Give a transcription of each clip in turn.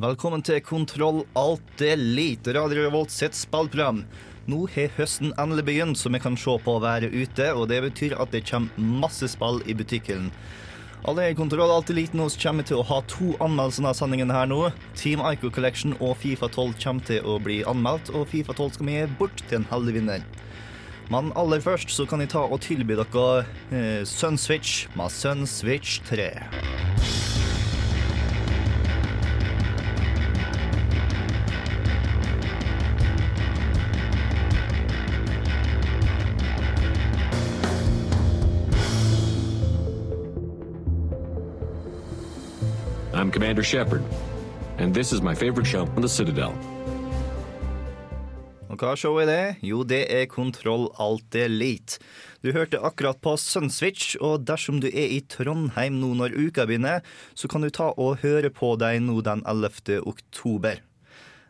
Velkommen til Kontroll Alt Elite, Radio Revolt sitt spillprogram. Nå har høsten endelig begynt, så vi kan se på været ute, og det betyr at det kommer masse spill i butikken. Alle i Kontroll Alt Elite nå kommer til å ha to anmeldelser av sendingen her nå. Team Ico Collection og Fifa 12 kommer til å bli anmeldt, og Fifa 12 skal vi gi bort til en heldig vinner. Men aller først så kan jeg ta og tilby dere eh, Sunswitch med Sunswitch 3. Commander Shepard, and this is my favorite show on the Citadel. Og hva show er det? Jo, det er Kontroll Alt Elite. Du hørte akkurat på Sunswitch, og dersom du er i Trondheim nå når uka begynner, så kan du ta og høre på deg nå den 11. oktober.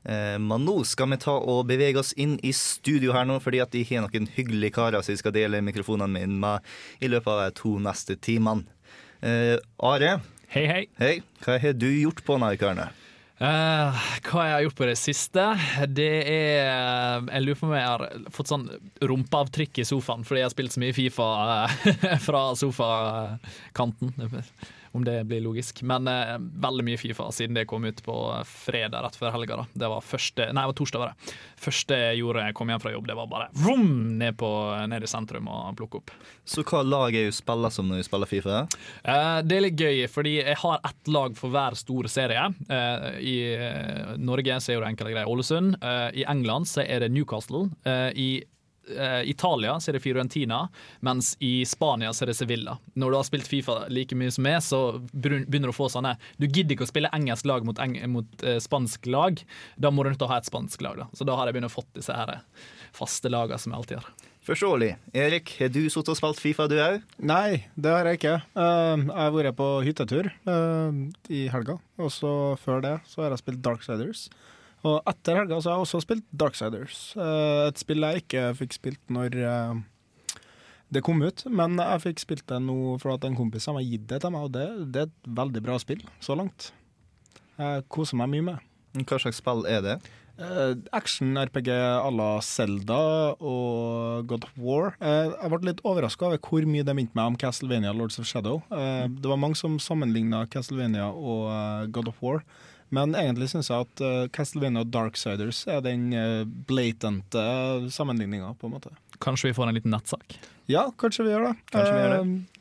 Eh, men nå skal vi ta og bevege oss inn i studio her nå, fordi at de har noen hyggelige karer som jeg skal dele mikrofonene mine med i løpet av de to neste timene. Eh, Are, Hei, hei. hei. Hva har du gjort på denne uka? Eh, hva jeg har gjort på det siste? Det er Jeg lurer på om jeg har fått sånn rumpeavtrykk i sofaen fordi jeg har spilt så mye Fifa eh, fra sofakanten. Om det blir logisk. Men eh, veldig mye Fifa siden det kom ut på fredag rett før helga. da. Det var første, nei, det var torsdag. var det. Første jeg gjorde jeg kom hjem fra jobb, det var bare vroom, ned, på, ned i sentrum og plukke opp. Så hva lag er du spiller som når du spiller Fifa? Eh, det er litt gøy, fordi jeg har ett lag for hver store serie. Eh, I eh, Norge så er det enkle greier Ålesund. Eh, I England så er det Newcastle. Eh, I Italia så er det Fiorentina, mens i Spania så er det Sevilla. Når du har spilt Fifa like mye som meg, så begynner du å få sånne Du gidder ikke å spille engelsk lag mot, eng mot eh, spansk lag. Da må du nødt til å ha et spansk lag. da. Så da har jeg begynt å fått disse her faste lagene som jeg alltid har. Forståelig. Erik, har du sittet og spilt Fifa, du òg? Nei, det har jeg ikke. Uh, jeg har vært på hyttetur uh, i helga, og så før det så har jeg spilt Darksiders. Og etter helga så har jeg også spilt Darksiders. Eh, et spill jeg ikke fikk spilt når eh, det kom ut, men jeg fikk spilt det nå for at en kompis har gitt det til meg, og det, det er et veldig bra spill så langt. Jeg koser meg mye med. Hva slags spill er det? Eh, Action-RPG à la Zelda og God of War. Jeg ble litt overraska over hvor mye det minte meg om Castlevania Lords of Shadow. Eh, det var mange som sammenligna Castlevania og God of War. Men egentlig syns jeg at uh, Castlevania og Darksiders er den uh, blatante sammenligninga, på en måte. Kanskje vi får en liten nettsak? Ja, kanskje vi gjør det. Kanskje vi gjør det. Uh,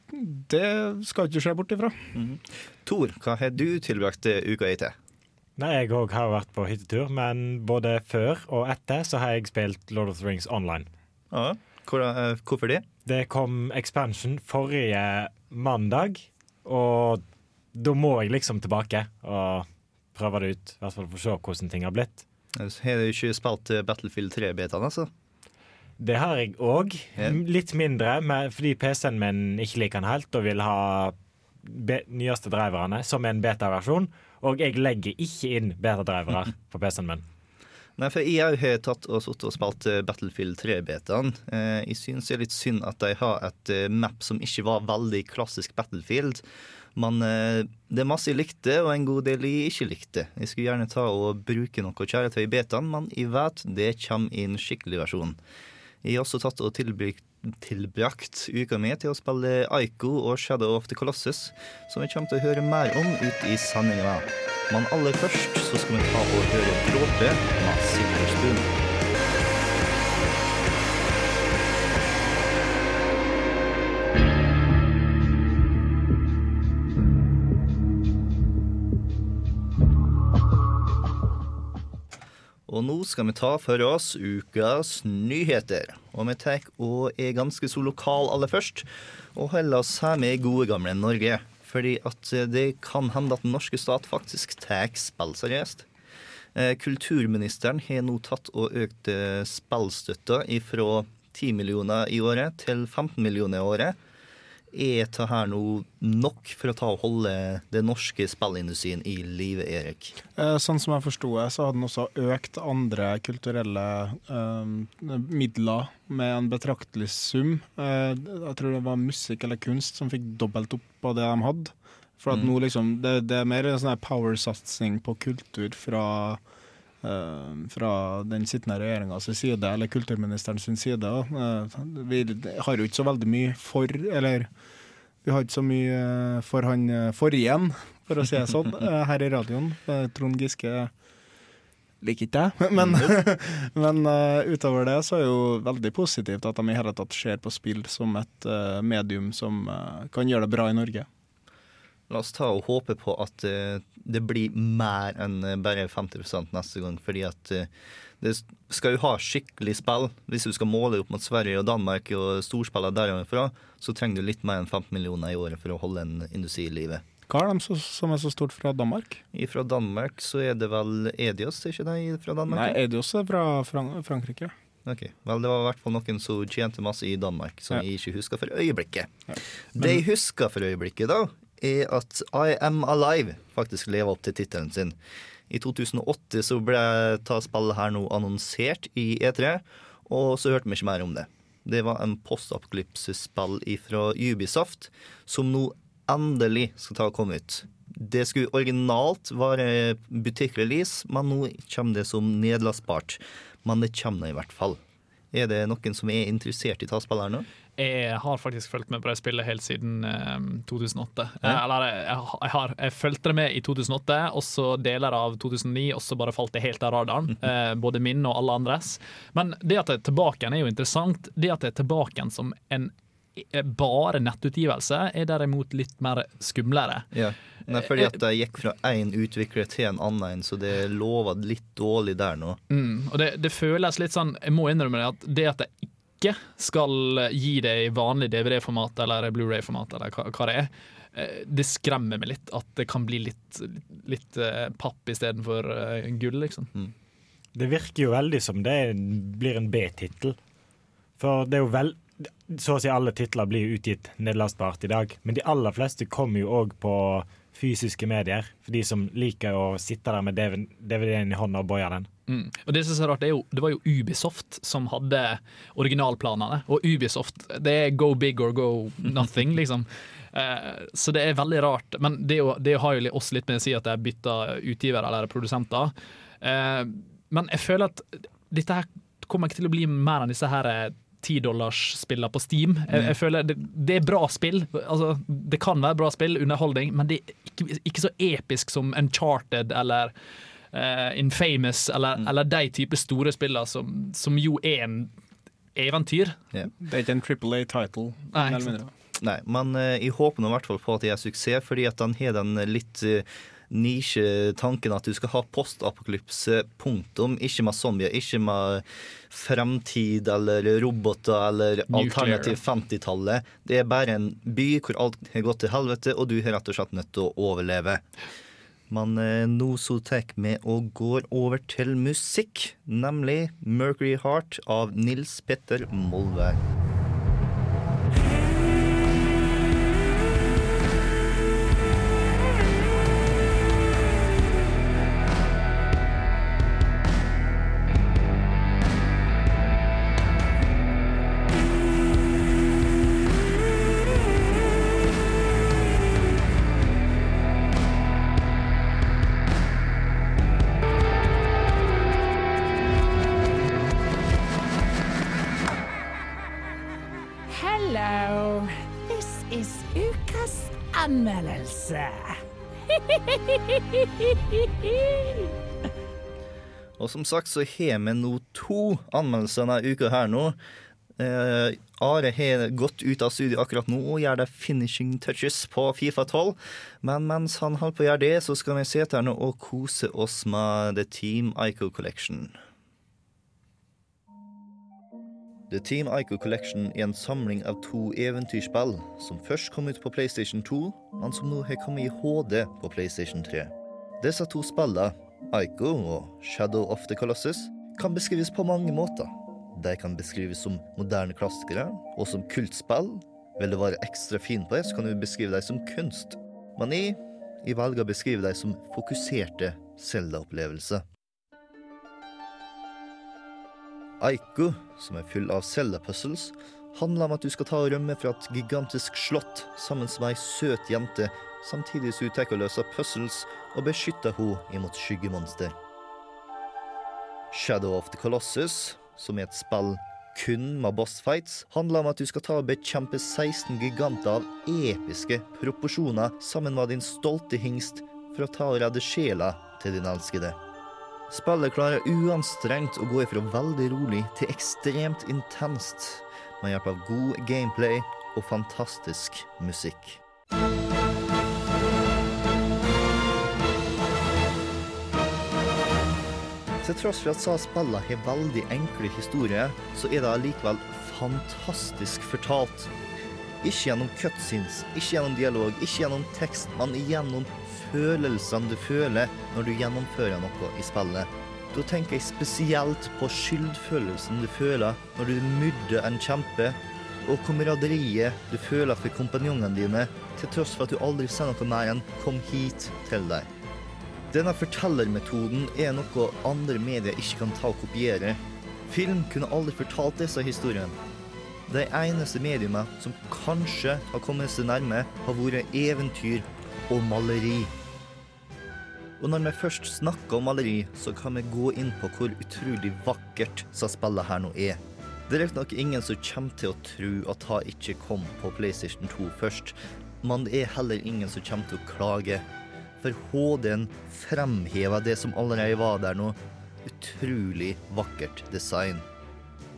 det skal ikke skje bort ifra. Tor, hva har du tilbrakt uka i til? Nei, Jeg òg har vært på hyttetur, men både før og etter så har jeg spilt Lord of the Rings online. Ja. Hvor, hvorfor det? Det kom expansion forrige mandag, og da må jeg liksom tilbake og prøve det ut. I hvert fall for å se hvordan ting har blitt. Har du ikke spilt Battlefield 3-bitene, altså? Det har jeg òg. Litt mindre, fordi PC-en min ikke liker den helt og vil ha nyeste driverne som en beta-versjon. Og jeg legger ikke inn beta-drivere på PC-en min. Nei, for jeg har tatt og sittet og spilt eh, Battlefield 3-betaen. Eh, jeg syns det er litt synd at de har et eh, map som ikke var veldig klassisk Battlefield. Men eh, det er masse jeg likte, og en god del jeg ikke likte. Jeg skulle gjerne ta og bruke noe kjæretøy i betaen, men jeg vet det kommer i en skikkelig versjon. Jeg har også tatt og tilbrakt, tilbrakt uka mi til å spille Aiko og Shadow of the Colossus, som vi kommer til å høre mer om ut i sendinga. Men aller først så skal vi ta og høre Dråpe med Silver Og nå skal vi ta for oss ukas nyheter. Og vi tar og er ganske så lokal aller først, og holder oss her med gode gamle Norge. Fordi at det kan hende at den norske stat faktisk tar spill seriøst. Eh, Kulturministeren har nå tatt og økt eh, spillstøtta fra 10 millioner i året til 15 millioner i året. Er dette her nå nok for å ta og holde den norske spillindustrien i live, Erik? Eh, Sånn som jeg forsto det, så hadde den også økt andre kulturelle eh, midler med en betraktelig sum. Eh, jeg tror det var musikk eller kunst som fikk dobbelt opp av det de hadde. For at Mm. nå liksom, det, det er mer en sånn power-satsing på kultur fra, fra den sittende regjeringas side, eller kulturministeren sin side. Eh, vi har jo ikke så veldig mye for, eller vi har ikke så mye eh, for han eh, for igjen, for å si det sånn, eh, her i radioen. Eh, Trond Giske liker ikke jeg, men, men eh, utover det så er det jo veldig positivt at de i hele tatt ser på spill som et eh, medium som eh, kan gjøre det bra i Norge. La oss ta og håpe på at eh, det blir mer enn eh, bare 50% neste gang. Fordi at eh, det skal jo ha skikkelig spill. Hvis du skal måle opp mot Sverige og Danmark og storspillene derfra, så trenger du litt mer enn 15 millioner i året for å holde en industri i live. Hva er de så, som er så stort fra Danmark? Fra Danmark så er det vel Edios, ikke det fra Danmark? Nei, Edios er fra Frank Frankrike. Ok, Vel, det var i hvert fall noen som tjente masse i Danmark, som Ja. jeg ikke husker for øyeblikket. Ja. Det jeg husker for øyeblikket, da, er at I Am Alive faktisk lever opp til tittelen sin. I 2008 så ble ta spillet her nå annonsert i E3, og så hørte vi ikke mer om det. Det var en postapokalypsespill fra Ubisoft, som nå endelig skal ta og komme ut. Det skulle originalt være butikkrelease, men nå kommer det som nedlastbart. Men det kommer nå i hvert fall. Er det noen som er interessert i å her nå? Jeg har faktisk fulgt med på det spillet helt siden eh, 2008. Ja. Eh, eller jeg, jeg, har, jeg fulgte det med i 2008, og så deler av 2009, og så bare falt det helt av radaren. Eh, både min og alle andres. Men det at det er tilbake igjen, er jo interessant. Det at det er tilbake igjen som en eh, bare nettutgivelse, er derimot litt mer skumlere. Ja. Nei, fordi at de gikk fra én utvikler til en annen, så det lover litt dårlig der nå. Mm, og det, det føles litt sånn Jeg må innrømme det at det at jeg ikke skal gi det i vanlig DVD-format eller Blu-ray-format, eller hva, hva det er, eh, det skremmer meg litt at det kan bli litt, litt eh, papp istedenfor uh, gull, liksom. Det virker jo veldig som det blir en B-tittel. For det er jo vel Så å si alle titler blir utgitt nedlastbart i dag. Men de aller fleste kommer jo òg på fysiske medier. For de som liker å sitte der med DVD-en i hånda og boie den. Mm. Og Det som er rart, det, er jo, det var jo Ubisoft som hadde originalplanene. Og Ubisoft det er go big or go nothing, liksom. Eh, så det er veldig rart. Men det, jo, det har jo oss litt med å si at det er bytta utgiver eller produsenter. Eh, men jeg føler at dette her kommer ikke til å bli mer enn disse her eh, tidollarsspillene på Steam. Jeg, jeg føler det, det er bra spill. Altså, det kan være bra spill, underholdning, men det er ikke, ikke så episk som Uncharted eller uh, Infamous eller, eller de type store spillene som, som jo er en eventyr. Det er ikke en Triple A-title. Nei. Nei, men uh, jeg håper nå i hvert fall på at det er suksess, fordi at han har den litt uh, nisje-tanken at du skal ha postapokalypse, punktum. Ikke med zombier, ikke med fremtid eller roboter eller alternativ 50-tallet. Det er bare en by hvor alt har gått til helvete, og du har rett og slett nødt til å overleve. Men eh, nå så tar vi og går over til musikk, nemlig Mercury Heart av Nils Petter Molvær. Og som sagt så har vi nå to anmeldelser denne uka her nå. Eh, Are har gått ut av studio akkurat nå og gjør det finishing touches på Fifa 12. Men mens han holder på å gjøre det, så skal vi sitte her nå og kose oss med The Team Ico Collection. The Team Ico Collection er en samling av to eventyrspill som først kom ut på PlayStation 2, men som nå har kommet i HD på PlayStation 3. Disse to spillene Ico og Shadow of the Colossus kan beskrives på mange måter. De kan beskrives som moderne klassikere og som kultspill. Vil du være ekstra fin på det, så kan du beskrive dem som kunst. Men jeg, jeg velger å beskrive dem som fokuserte Zelda-opplevelser. Aiko, som er full av Zelda-puzzles, handler om at du skal ta og rømme fra et gigantisk slott sammen med ei søt jente, samtidig som du tar og løser puzzles og beskytter henne imot skyggemonster. Shadow of the Colossus, som er et spill kun med bossfights, handler om at du skal ta og bekjempe 16 giganter av episke proporsjoner sammen med din stolte hingst for å ta og redde sjela til din elskede. Spillet klarer uanstrengt å gå ifra veldig rolig til ekstremt intenst, med hjelp av god gameplay og fantastisk musikk. Til tross for at sa spillene har veldig enkle historier, så er det allikevel fantastisk fortalt. Ikke gjennom cutscenes, ikke gjennom dialog, ikke gjennom tekst, men gjennom følelsene du føler når du gjennomfører noe i spillet. Da tenker jeg spesielt på skyldfølelsen du føler når du myrder en kjempe, og kameraderiet du føler for kompanjongene dine, til tross for at du aldri ser noe mer enn 'kom hit' til deg. Denne fortellermetoden er noe andre medier ikke kan ta og kopiere. Film kunne aldri fortalt disse historiene. De eneste mediene som kanskje har kommet seg nærme, har vært eventyr og maleri. Og når vi først snakker om maleri, så kan vi gå inn på hvor utrolig vakkert så spillet her nå er. Det er riktignok ingen som kommer til å tro at det ikke kom på PlayStation 2 først, men det er heller ingen som kommer til å klage. For HD-en fremhever det som allerede var der nå. Utrolig vakkert design.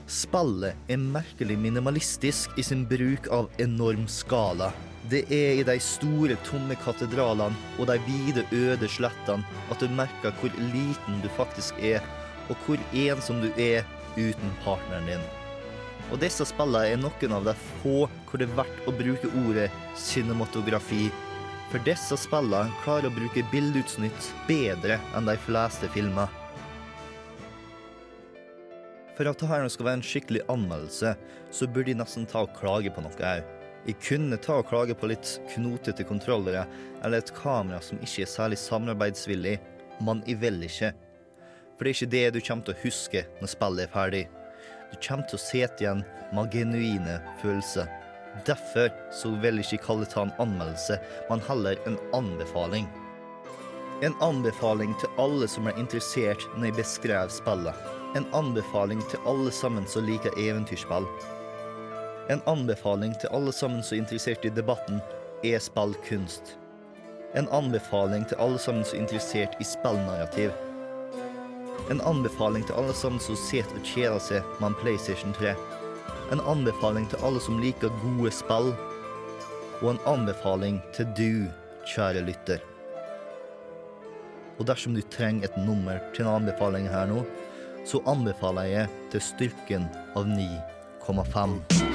Spillet er merkelig minimalistisk i sin bruk av enorm skala. Det er i de store, tomme katedralene og de vide, øde slettene at du merker hvor liten du faktisk er, og hvor ensom du er uten partneren din. Og disse spillene er noen av de få hvor det er verdt å bruke ordet cinematografi. For disse spillene klarer å bruke bildeutsnitt bedre enn de fleste filmer. For at dette skal være en skikkelig anmeldelse, så burde de nesten ta og klage på noe òg. Jeg kunne ta og klage på litt knotete kontrollere eller et kamera som ikke er særlig samarbeidsvillig, men jeg vil ikke. For det er ikke det du kommer til å huske når spillet er ferdig. Du kommer til å sitte igjen med genuine følelser. Derfor så vil jeg ikke kalle det en anmeldelse, men heller en anbefaling. En anbefaling til alle som er interessert når jeg beskrev spillet. En anbefaling til alle sammen som liker eventyrspill. En anbefaling til alle sammen som er interessert i debatten er spillkunst. En anbefaling til alle sammen som er interessert i spillnarrativ. En anbefaling til alle sammen som sitter og kjeder seg med en PlayStation 3. En anbefaling til alle som liker gode spill. Og en anbefaling til du, kjære lytter. Og dersom du trenger et nummer til en anbefaling her nå, så anbefaler jeg til styrken av 9,5.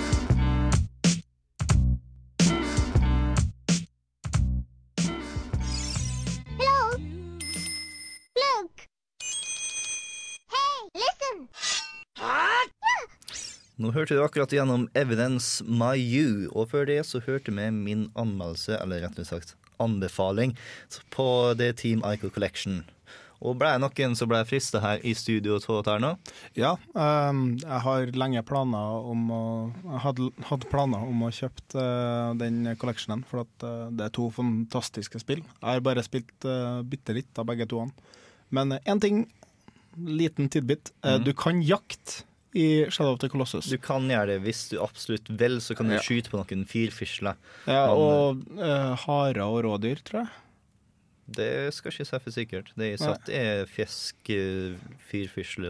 Hørte du akkurat gjennom Evidence My You, og før det så hørte vi min anmeldelse, eller rett og slett anbefaling, på det Team Ico Collection. Og ble jeg noen som ble frista her i studio av dette her nå? Ja, um, jeg har lenge planer om å hadde, hadde planer om å kjøpe uh, den collectionen, for at uh, det er to fantastiske spill. Jeg har bare spilt uh, bitte litt av begge toene. Men én ting, liten tidbit. eh, Mhm. Du kan jakte i Shadow of the Colossus. Du kan gjøre det hvis du absolutt vil, så kan du Ja. skyte på noen fyrfisler. Ja, og uh, harer og rådyr, tror jeg. Det skal ikke si for sikkert. Det jeg satt er fisk, eh,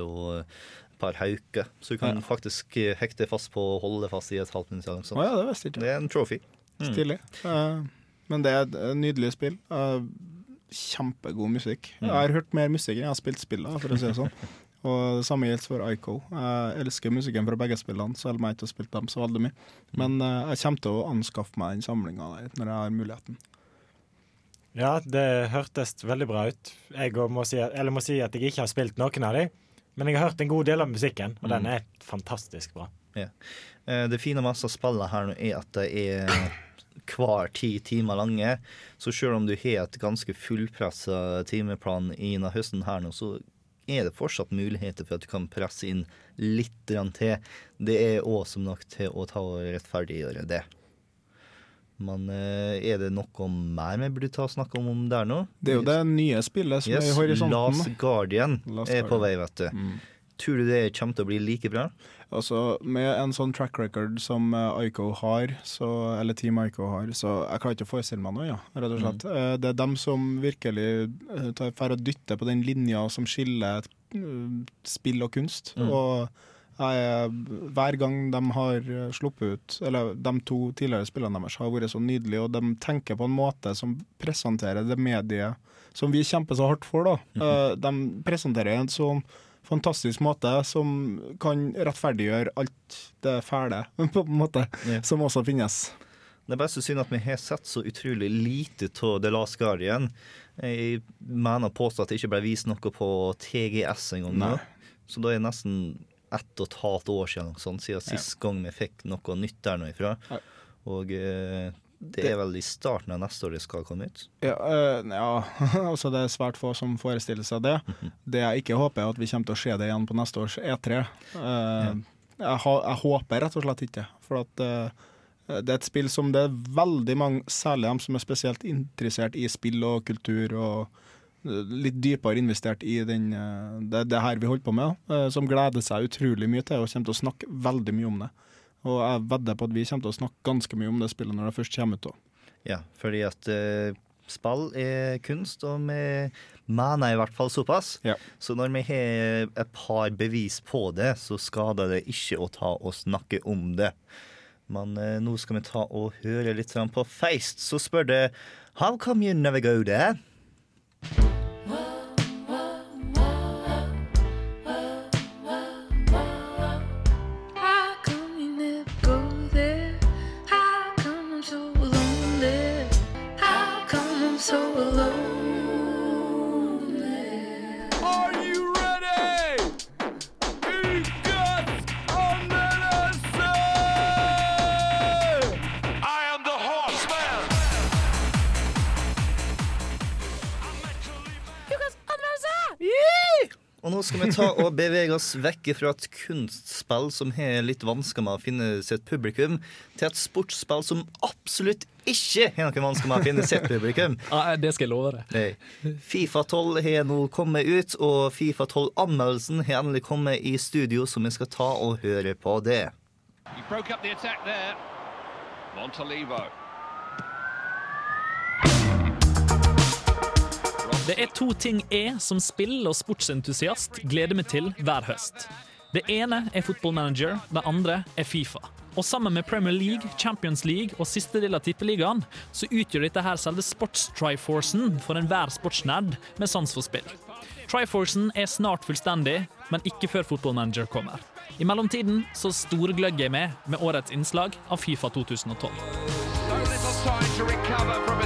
og et par hauker. Så du kan Ja. faktisk eh, hekte fast på og holde fast i et halvt minutt. noe sånt. Ja, det visste ikke. Det er en trophy. Mm. Stilig. Eh, men det er et eh, nydelig spill. Uh, kjempegod musikk. Mm. Jeg har hørt mer musikk enn jeg har spilt spillet, for å si det sånn. Og det samme gjelder for Ico. Jeg elsker musikken fra begge spillene, selv om jeg ikke har spilt dem så veldig mye. Men uh, jeg kommer til å anskaffe meg den samlinga når jeg har muligheten. Ja, det hørtes veldig bra ut. Jeg må si, eller må si at jeg ikke har spilt noen av dem, men jeg har hørt en god del av musikken, og den Mm. er fantastisk bra. Ja. Eh, Det fine med disse spillene her nå er at de er hver ti timer lange. Så selv om du har et ganske fullpressa timeplan i denne høsten her nå, så er det fortsatt muligheter for at du kan presse inn litt til. Det er awesome nok til å ta og rettferdiggjøre det. Men eh, er det noe mer vi burde ta og snakke om, om der nå? Det er jo det nye spillet som er i horisonten. Last Guardian Last er på vei, vet du. Tror du det kommer til å bli like bra? Altså, Med en sånn track record som eh, Ico har, så, eller Team Ico har, så jeg klarer ikke å forestille meg noe, ja, rett og slett. Mm. Det er dem som virkelig drar tar dytter på den linja som skiller eh, spill og kunst. Mm. Og jeg, er- hver gang de har eh, sluppet ut, eller de to tidligere spillene deres har vært så nydelige, og de tenker på en måte som presenterer det mediet som vi kjemper så hardt for. da. Eh, De presenterer en sånn fantastisk måte som kan rettferdiggjøre alt det fæle, på en måte, Ja. som også finnes. Det er bare så synd at vi har sett så utrolig lite av The Last Guardian. Jeg mener påstå at det ikke ble vist noe på TGS engang. Så da er det nesten ett og et halvt år siden, sånn, siden siden sist gang vi fikk noe nytt der nå ifra. Ja. Og eh, det er vel i starten av neste år det skal komme ut. Ja, øh, ja altså det er svært få som forestiller seg det. Det jeg ikke håper, er at vi kommer til å se det igjen på neste års E3. Eh, jeg, jeg håper rett og slett ikke. For at uh, det er et spill som det er veldig mange, særlig de som er spesielt interessert i spill og kultur, og litt dypere investert i den, uh, det, det her vi holder på med, som gleder seg utrolig mye til og kommer til å snakke veldig mye om det. Og jeg vedder på at vi kommer til å snakke ganske mye om det spillet når det først kommer ut. da. Ja, fordi at uh, spill er kunst, og vi mener i hvert fall såpass. Ja. Så når vi har et par bevis på det, så skader det ikke å ta og snakke om det. Men uh, nå skal vi ta og høre litt på Feist, så spør det How come you never go there? Oss vekk fra et kunstspill som har litt vansker med å finne sitt publikum, til et sportsspill som absolutt ikke har noen vansker med å finne sitt publikum. Ja, det skal jeg love deg. Nei. Fifa 12 har nå kommet ut, og Fifa 12-anmeldelsen har endelig kommet i studio, så vi skal ta og høre på det. You broke up the attack there. Montalivo. Det er to ting jeg som spill- og sportsentusiast gleder meg til hver høst. Det ene er Football Manager, det andre er Fifa. Og sammen med Premier League, Champions League og siste del av Tippeligaen, så utgjør dette her selve sports-triforcen for enhver sportsnerd med sans for spill. Triforcen er snart fullstendig, men ikke før Football Manager kommer. I mellomtiden så storgløgger jeg med med årets innslag av Fifa 2012. So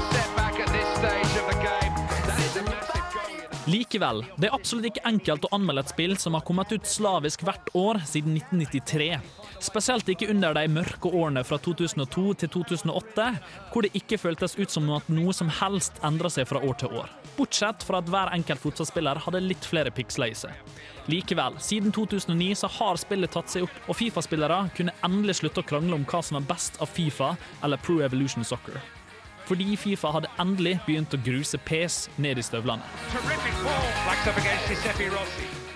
Likevel, det er absolutt ikke enkelt å anmelde et spill som har kommet ut slavisk hvert år siden 1993. Spesielt ikke under de mørke årene fra 2002 til 2008, hvor det ikke føltes ut som at noe som helst endra seg fra år til år. Bortsett fra at hver enkelt fotballspiller hadde litt flere piksler i seg. Likevel, siden 2009 så har spillet tatt seg opp, og Fifa-spillere kunne endelig slutte å krangle om hva som er best av Fifa eller Pro Evolution Soccer. Fordi Fifa hadde endelig begynt å gruse pes ned i støvlene.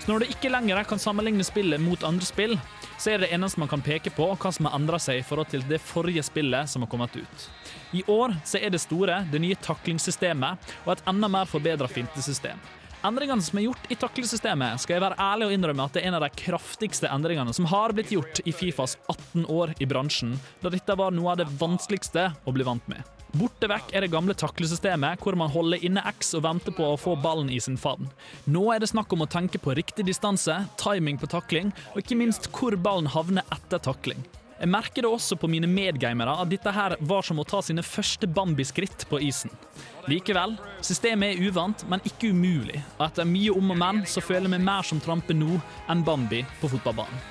Så når det ikke lenger kan sammenligne spillet mot andre spill, så er det eneste man kan peke på hva som har endra seg i forhold til det forrige spillet som har kommet ut. I år så er det store det nye taklingssystemet og et enda mer forbedra fintesystem. Endringene som er gjort i taklesystemet, skal jeg være ærlig og innrømme at det er en av de kraftigste endringene som har blitt gjort i Fifas 18 år i bransjen, da dette var noe av det vanskeligste å bli vant med. Borte vekk er det gamle taklesystemet, hvor man holder inne X og venter på å få ballen i sin favn. Nå er det snakk om å tenke på riktig distanse, timing på takling, og ikke minst hvor ballen havner etter takling. Jeg merker det også på mine medgamere at dette her var som å ta sine første Bambi-skritt på isen. Likevel, systemet er uvant, men ikke umulig. Og etter mye om og men så føler jeg meg mer som trampe nå enn Bambi på fotballbanen.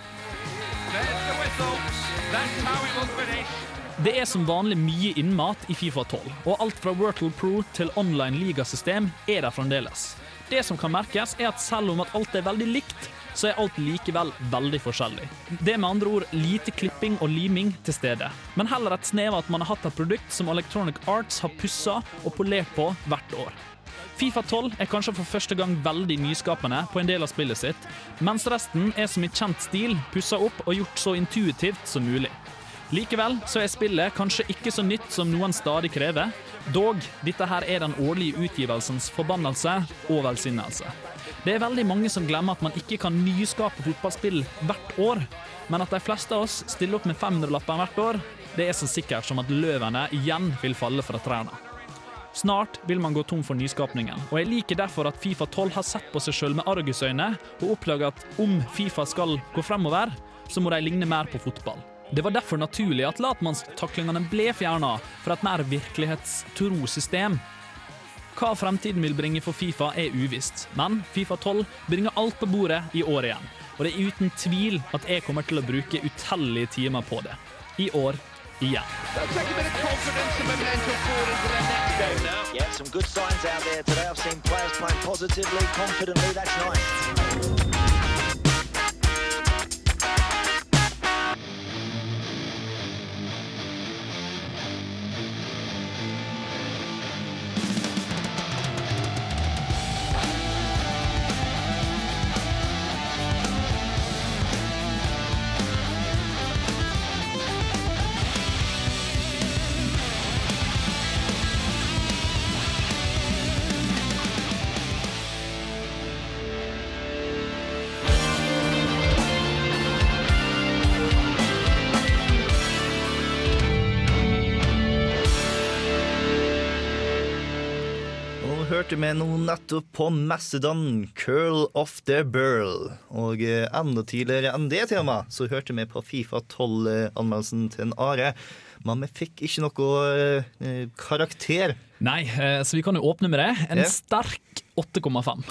That's the whistle. That's how it will finish. Det er som vanlig mye innmat i Fifa 12, og alt fra Virtual Pro til online ligasystem er der fremdeles. Det som kan merkes, er at selv om at alt er veldig likt, så er alt likevel veldig forskjellig. Det er med andre ord lite klipping og liming til stede, men heller et snev av at man har hatt et produkt som Electronic Arts har pussa og polert på hvert år. Fifa 12 er kanskje for første gang veldig nyskapende på en del av spillet sitt, mens resten er som i kjent stil pussa opp og gjort så intuitivt som mulig. Likevel så er spillet kanskje ikke så nytt som noen stadig krever. Dog, dette her er den årlige utgivelsens forbannelse og velsignelse. Det er veldig mange som glemmer at man ikke kan nyskape fotballspill hvert år, men at de fleste av oss stiller opp med 500-lappen hvert år, det er så sikkert som at løvene igjen vil falle fra trærne. Snart vil man gå tom for nyskapningen, og jeg liker derfor at Fifa 12 har sett på seg sjøl med argusøyne og oppdaga at om Fifa skal gå fremover, så må de ligne mer på fotball. Det var derfor naturlig at latmannstaklingene ble fjerna for et mer virkelighetstro system. Hva fremtiden vil bringe for Fifa er uvisst, men Fifa 12 bringer alt på bordet i år igjen. Og det er uten tvil at jeg kommer til å bruke utallige timer på det. I år igjen. Yeah, some good signs out there today. I've seen players playing positively, confidently. That's nice. Hørte vi nå nettopp på Macedon, 'Curl of the Burl'. Og eh, enda tidligere enn det temaet så hørte vi på Fifa 12-anmeldelsen til en Are. Men vi fikk ikke noe eh, karakter. Nei, eh, så vi kan jo åpne med det. En Ja. sterk 8,5.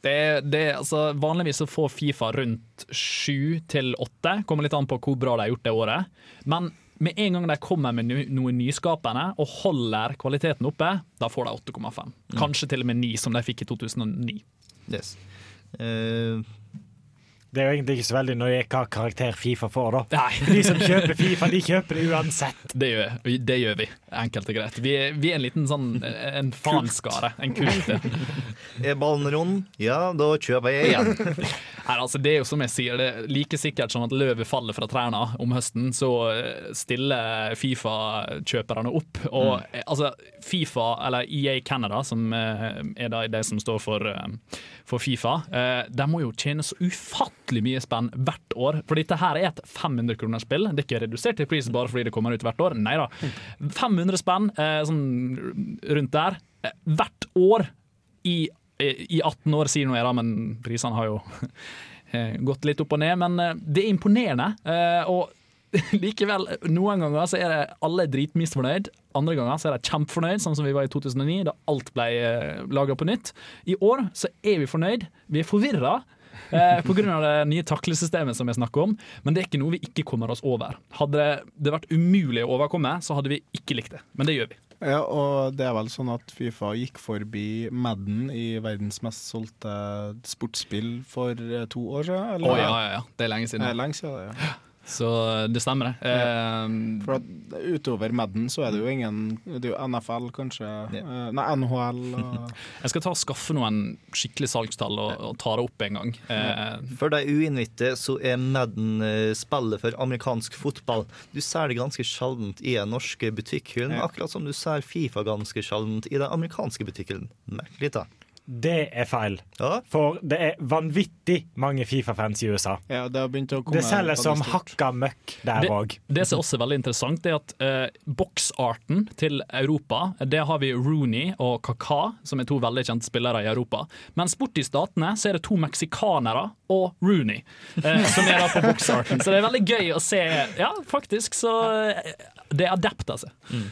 Det, det, altså, vanligvis så får Fifa rundt 7 til 8. Kommer litt an på hvor bra de har gjort det året. Men med en gang de kommer med noe nyskapende og holder kvaliteten oppe, da får de 8,5. Kanskje til og med 9, som de fikk i 2009. Yes. Eh, Det er jo egentlig ikke så veldig nøye hva karakter Fifa får, da. Nei. De som kjøper Fifa, de kjøper det uansett. Det gjør, det gjør vi, enkelt og greit. Vi er, vi er en liten sånn en fanskare. En kult. er ballen rund? Ja, da kjøper jeg igjen. Nei, altså Det er jo som jeg sier, det er like sikkert som at løvet faller fra trærne om høsten, så eh, stiller Fifa-kjøperne opp. Og mm. altså Fifa, eller EA Canada, som eh, er det de som står for, eh, for Fifa, eh, de må jo tjene så ufattelig mye spenn hvert år. For dette her er et 500 kroner spill. Det er ikke redusert i pris bare fordi det kommer ut hvert år. Nei da. 500 spenn, eh, sånn rundt der, eh, hvert år i i 18 år, sier nå jeg da, men prisene har jo gått litt opp og ned. Men det er imponerende. Og likevel, noen ganger så er det alle dritmisfornøyd. Andre ganger så er de kjempefornøyd, sånn som vi var i 2009, da alt ble laga på nytt. I år så er vi fornøyd. Vi er forvirra. Eh, Pga. det nye taklesystemet som jeg snakker om, men det er ikke noe vi ikke kommer oss over. Hadde det vært umulig å overkomme, så hadde vi ikke likt det. Men det gjør vi. Ja, og det er vel sånn at Fifa gikk forbi Madden i verdens mest solgte sportsspill for eh, to år siden? Å ja, ja, ja. Det er lenge siden. Det er lenge siden, ja. Så det stemmer, det. Eh, For at utover Madden så er det jo ingen Det er jo NFL, kanskje. eh, Nei, NHL og Jeg skal ta og skaffe noen skikkelig salgstall og, og ta det opp en gang. Eh, For de uinnvidde så er Madden eh, spillet for amerikansk fotball. Du ser det ganske sjeldent i den norske butikkhyllene, akkurat som du ser Fifa ganske sjeldent i den amerikanske butikkhyllene. Merkelig, da. Det er feil. For det er vanvittig mange Fifa-fans i USA. Ja, det har å komme Det selger som hakka møkk der Det, òg. det som også er veldig interessant, det er at eh, boksarten til Europa, det har vi Rooney og Kaka, som er to veldig kjente spillere i Europa. Mens bort i statene så er det to meksikanere og Rooney eh, som er da på boksarten. Så det er veldig gøy å se. Ja, faktisk, så eh, det adapter seg. Mm.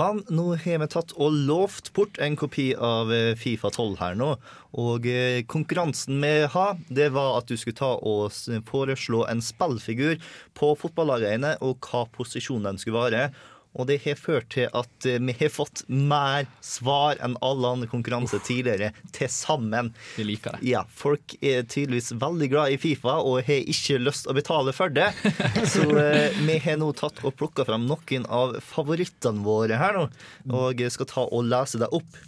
Men nå har vi tatt og lovt bort en kopi av eh, Fifa 12 her nå. Og eh, konkurransen vi har, det var at du skulle ta og foreslå en spillfigur på fotballarenet, og hva posisjonen den skulle være. Og det har ført til at eh, vi har fått mer svar enn alle andre konkurranser tidligere til sammen. Vi liker det. Ja, folk er tydeligvis veldig glad i Fifa og har ikke lyst å betale for det. Så eh, vi har nå tatt og plukka fram noen av favorittene våre her nå, og skal ta og lese det opp.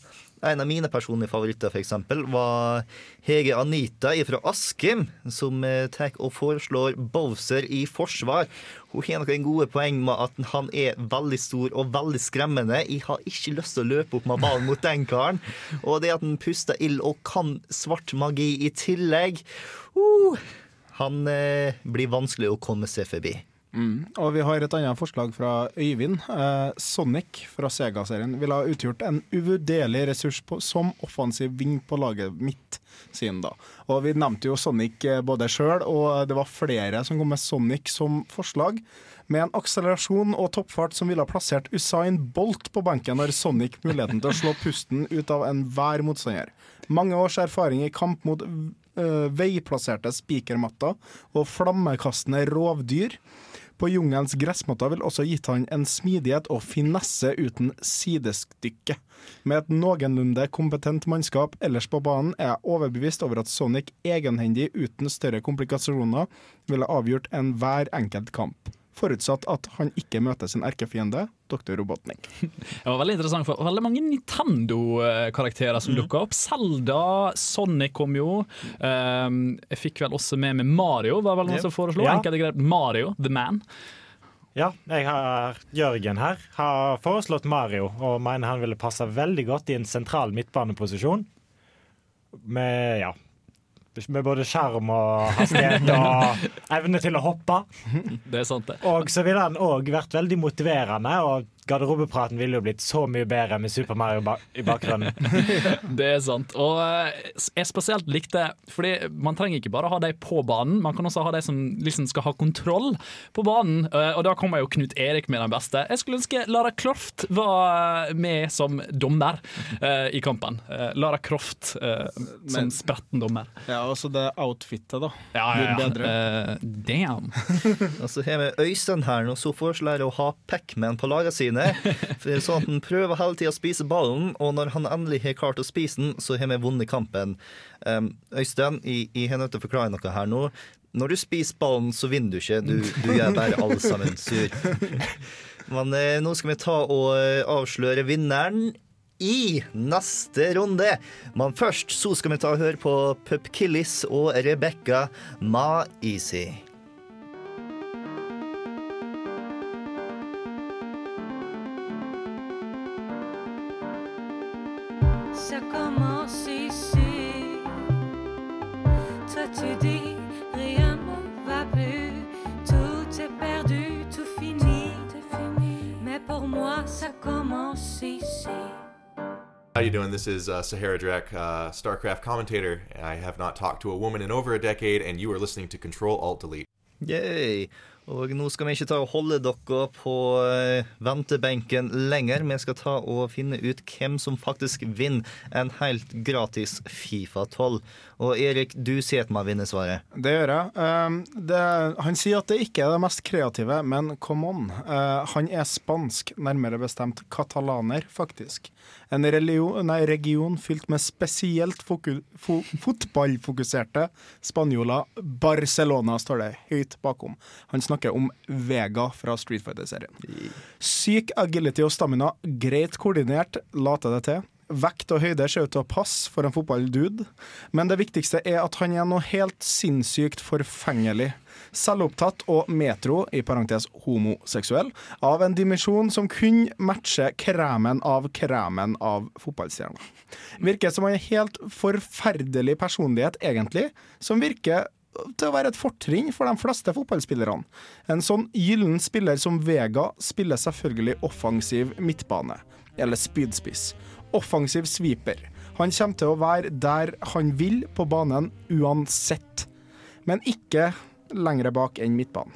En av mine personlige favoritter for eksempel, var Hege Anita fra Askim, som eh, tar og foreslår Bowser i forsvar. Hun har noen gode poeng med at han er veldig stor og veldig skremmende. Jeg har ikke lyst til å løpe opp med ballen mot den karen. Og det at han puster ild og kan svart magi i tillegg uh, Han eh, blir vanskelig å komme seg forbi. Mm. Og vi har et annet forslag fra Øyvind. Eh, Sonic fra Sega-serien ville ha utgjort en uvurderlig ressurs på, som offensiv ving på laget mitt, sier da. Og vi nevnte jo Sonic eh, både sjøl, og det var flere som kom med Sonic som forslag. Med en akselerasjon og toppfart som ville ha plassert Usain Bolt på benken når Sonic muligheten til å slå pusten ut av enhver motstander. Mange års erfaring i kamp mot øh, veiplasserte spikermatter og flammekastende rovdyr. På jungelens gressmatter vil også gitt han en smidighet og finesse uten sidestykke. Med et noenlunde kompetent mannskap ellers på banen er jeg overbevist over at Sonic egenhendig uten større komplikasjoner ville avgjort enhver enkelt kamp. Forutsatt at han ikke møter sin erkefiende, Dr. Robotnik. Det var veldig interessant, for veldig mange Nintendo-karakterer som dukka opp. Zelda, Sonic kom jo. Um, jeg fikk vel også med meg Mario, var vel noen som foreslo. Ja. Enkelt greit Mario, The Man. Ja, jeg har Jørgen her. Har foreslått Mario og mener han ville passe veldig godt i en sentral midtbaneposisjon. Med ja med både skjerm og hastighet og evne til å hoppe. Det er sant, det. Og så ville han òg vært veldig motiverende, og garderobepraten ville jo blitt så mye bedre med Super Mario ba i bakgrunnen. Det er sant. Og eh, jeg spesielt likte Fordi man trenger ikke bare ha de på banen, man kan også ha de som liksom skal ha kontroll på banen. Eh, Og da kommer jo Knut Erik med den beste. Jeg skulle ønske Lara Croft var med som dommer eh, i kampen. Eh, Lara Croft eh, som Men- spretten dommer. Ja, altså det outfitet, da. Ja, ja, ja. Uh. Eh, damn. Altså her har vi Øystein her nå, som foreslår å ha Pac-Man på lagene sine. At han prøver hele tida å spise ballen, og når han endelig har klart å spise den, så har vi vunnet kampen. Um, Øystein, jeg, har nødt til å forklare noe her nå. Når du spiser ballen, så vinner du ikke. Du, du gjør bare alle sammen sur. Men eh, nå skal vi ta og eh, avsløre vinneren i neste runde. Men først så skal vi ta og høre på Pup Killis og Rebekka Ma Easy. Pour moi ça commence ici. How you doing? This is uh, Sahara Drek, uh, StarCraft commentator. I have not talked to a woman in over a decade, and you are listening to Control Alt Delete. Yay. Og nå skal vi ikke ta og holde dere på eh, ventebenken lenger. Vi skal ta og finne ut hvem som faktisk vinner en helt gratis Fifa 12. Og Erik, du sier at man vinner svaret. Det gjør jeg. Um, det, han sier at det ikke er det mest kreative, men come on. Uh, han er spansk, nærmere bestemt katalaner, faktisk. En religion, nei, region fylt med spesielt fo, fotballfokuserte spanjoler. Barcelona står det høyt bakom. Han snakker om Vega fra Street Fighter-serien. Syk agility og stamina, greit koordinert, later det til. Vekt og høyde ser ut til å passe for en fotballdude, men det viktigste er at han er noe helt sinnssykt forfengelig. selvopptatt og metro, i parentes homoseksuell, av en dimensjon som kun matcher kremen av kremen av fotballstjerner. Virker som han er helt forferdelig personlighet, egentlig, som virker til å være et fortrinn for de fleste fotballspillerne. En sånn gyllen spiller som Vega spiller selvfølgelig offensiv midtbane, eller spydspiss. Offensiv sweeper. Han kommer til å være der han vil på banen uansett, men ikke lengre bak enn midtbanen.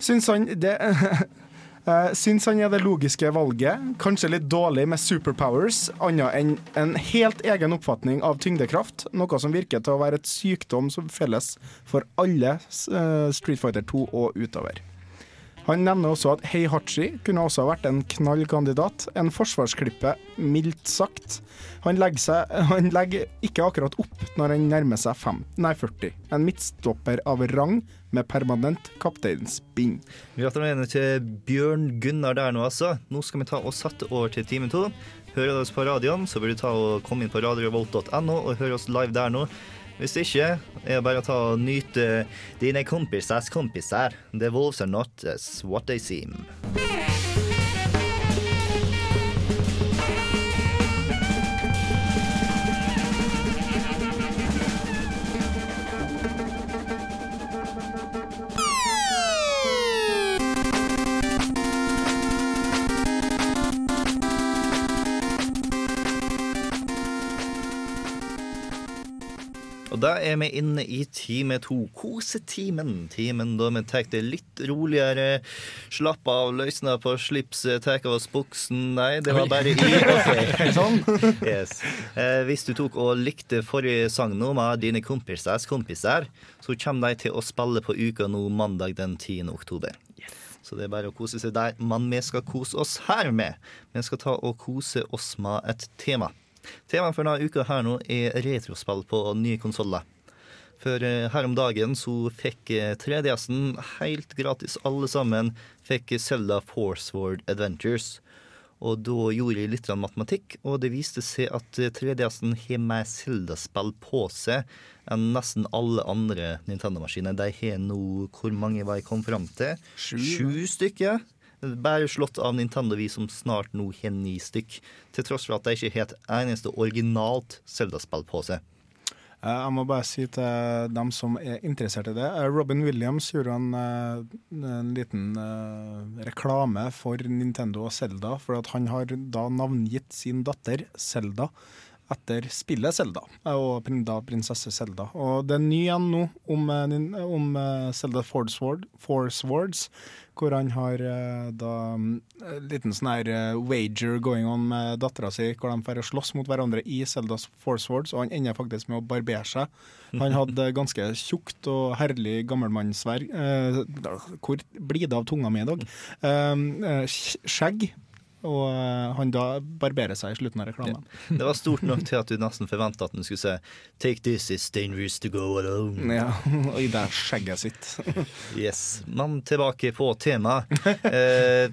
Syns han det Eh, Syns han er det logiske valget. Kanskje litt dårlig med superpowers, annet enn en helt egen oppfatning av tyngdekraft. Noe som virker til å være et sykdom som felles for alle eh, Street Fighter 2 og utover. Han nevner også at Heihachi kunne også vært en knallkandidat. En forsvarsklippe, mildt sagt. Han legger, seg, han legger ikke akkurat opp når han nærmer seg fem, nei 40. En midtstopper av rang med permanent kapteinsbind. Gratulerer til Bjørn Gunnar der nå, altså. Nå skal vi ta og sette over til time to. Hører du oss på radioen, så bør du ta og komme inn på radiorevolt.no og høre oss live der nå. Hvis ikke, er det bare å ta og nyte dine kompisers kompiser. The wolves are not as what they seem. Og da er vi inne i time to, kosetimen. Timen da vi tar det litt roligere. Slapp av, løsna på slipset, tar av oss buksen. Nei, det var bare i. okay. Sånn. yes. eh, hvis du tok og likte forrige sang nå med dine kompisers kompiser, så kommer de til å spille på uka nå mandag den 10. oktober. Så det er bare å kose seg der. Men vi skal kose oss her med. Vi skal ta og kose oss med et tema. Temaet for denne uka her nå er retrospill på nye konsoller. For eh, her om dagen så fikk eh, 3DS-en helt gratis alle sammen fikk Zelda Forceward Adventures. Og da gjorde jeg litt matematikk, og det viste seg at eh, 3DS-en har mer Zelda-spill på seg enn nesten alle andre Nintendo-maskiner. De har nå Hvor mange var jeg kom fram til? Sju stykker. Bare slått av Nintendo vi som snart nå har ni stykk. Til tross for at de ikke har et eneste originalt Zelda-spill på seg. Eh, Jeg må bare si til dem som er interessert i det. eh, Robin Williams gjorde en, eh, en liten reklame for Nintendo og Zelda, for han har da navngitt sin datter Zelda etter spillet Zelda, eh, og da prinsesse Selda. Og det er ny igjen nå om, eh, om eh, Zelda Force, Ward, Force Words, hvor han har eh, da en liten sånn her eh, wager going on med dattera si, hvor de får slåss mot hverandre i Zeldas Forswords, og han ender faktisk med å barbere seg. Han hadde ganske tjukt og herlig gammelmannssverg. Eh, hvor blir det av tunga mi i dag? Eh, eh, skjegg. Og eh, han da barberer seg i slutten av reklamen. Det var stort nok til at du nesten forventa at han skulle si 'Take this, it's dangerous to go alone'. Ja, og i det skjegget sitt. yes. Men tilbake på temaet. Eh,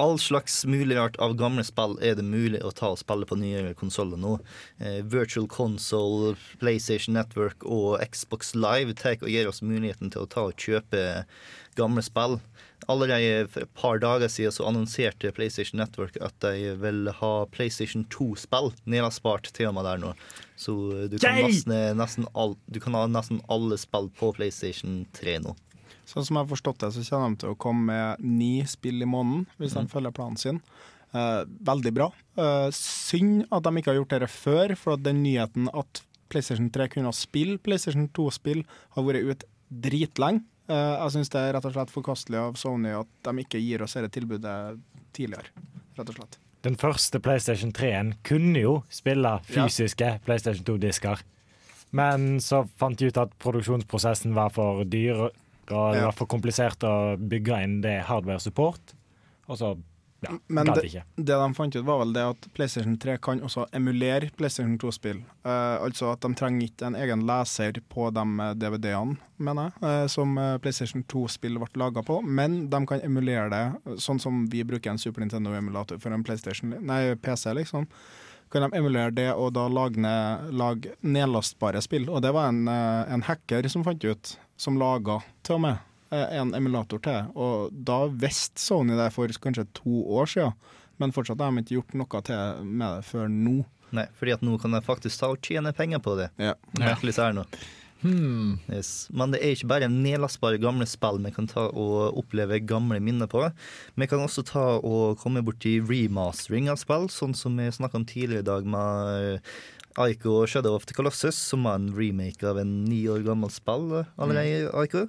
all slags mulig art av gamle spill er det mulig å ta og spille på nyere konsoller nå. Eh, Virtual Console, PlayStation Network og Xbox Live tar og gir oss muligheten til å ta og kjøpe gamle spill. Allerede for et par dager siden så annonserte PlayStation Network at de vil ha PlayStation 2-spill nedlastbart tema der nå. Så du kan, nesten, nesten all, du kan ha nesten alle spill på PlayStation 3 nå. Sånn som jeg har forstått det, så kommer de til å komme med ni spill i måneden, hvis de følger planen sin. Eh, veldig bra. Eh, synd at de ikke har gjort dette før, for at den nyheten at PlayStation 3 kunne spille PlayStation 2-spill, har vært ute dritlenge. Eh, jeg syns det er rett og slett forkastelig av Sony at de ikke gir oss dette tilbudet tidligere, rett og slett. Den første PlayStation 3-en kunne jo spille fysiske PlayStation 2-disker. Men så fant de ut at produksjonsprosessen var for dyr, og det var for komplisert å bygge inn det hardware support. Og så ja, Men det, det de fant ut, var vel det at PlayStation 3 kan også emulere PlayStation 2-spill. Uh, altså at de trenger ikke en egen leser på de eh, DVD-ene, mener jeg, uh, som eh, PlayStation 2-spill ble laga på, men de kan emulere det eh, sånn som vi bruker en Super Nintendo-emulator for en PlayStation, nei, PC, liksom. Kan de emulere det og da lage, ned, lage nedlastbare spill. Og det var en, eh, en hacker som fant ut, som laga til og med eh, en emulator til. Og da visste Sony det for kanskje to år siden, men fortsatt har de ikke gjort noe til med det før nå. Nei, fordi at nå kan jeg faktisk ta og tjene penger på det. Ja. Merkelig er det nå. Hmm. Yes. Men det er ikke bare nedlastbare gamle spill vi kan ta og oppleve gamle minner på. Vi kan også ta og komme borti remastering av spill, sånn som vi snakka om tidligere i dag med Aiko Shadow of the Colossus, som var en remake av en ni år gammel spill allerede. Aiko.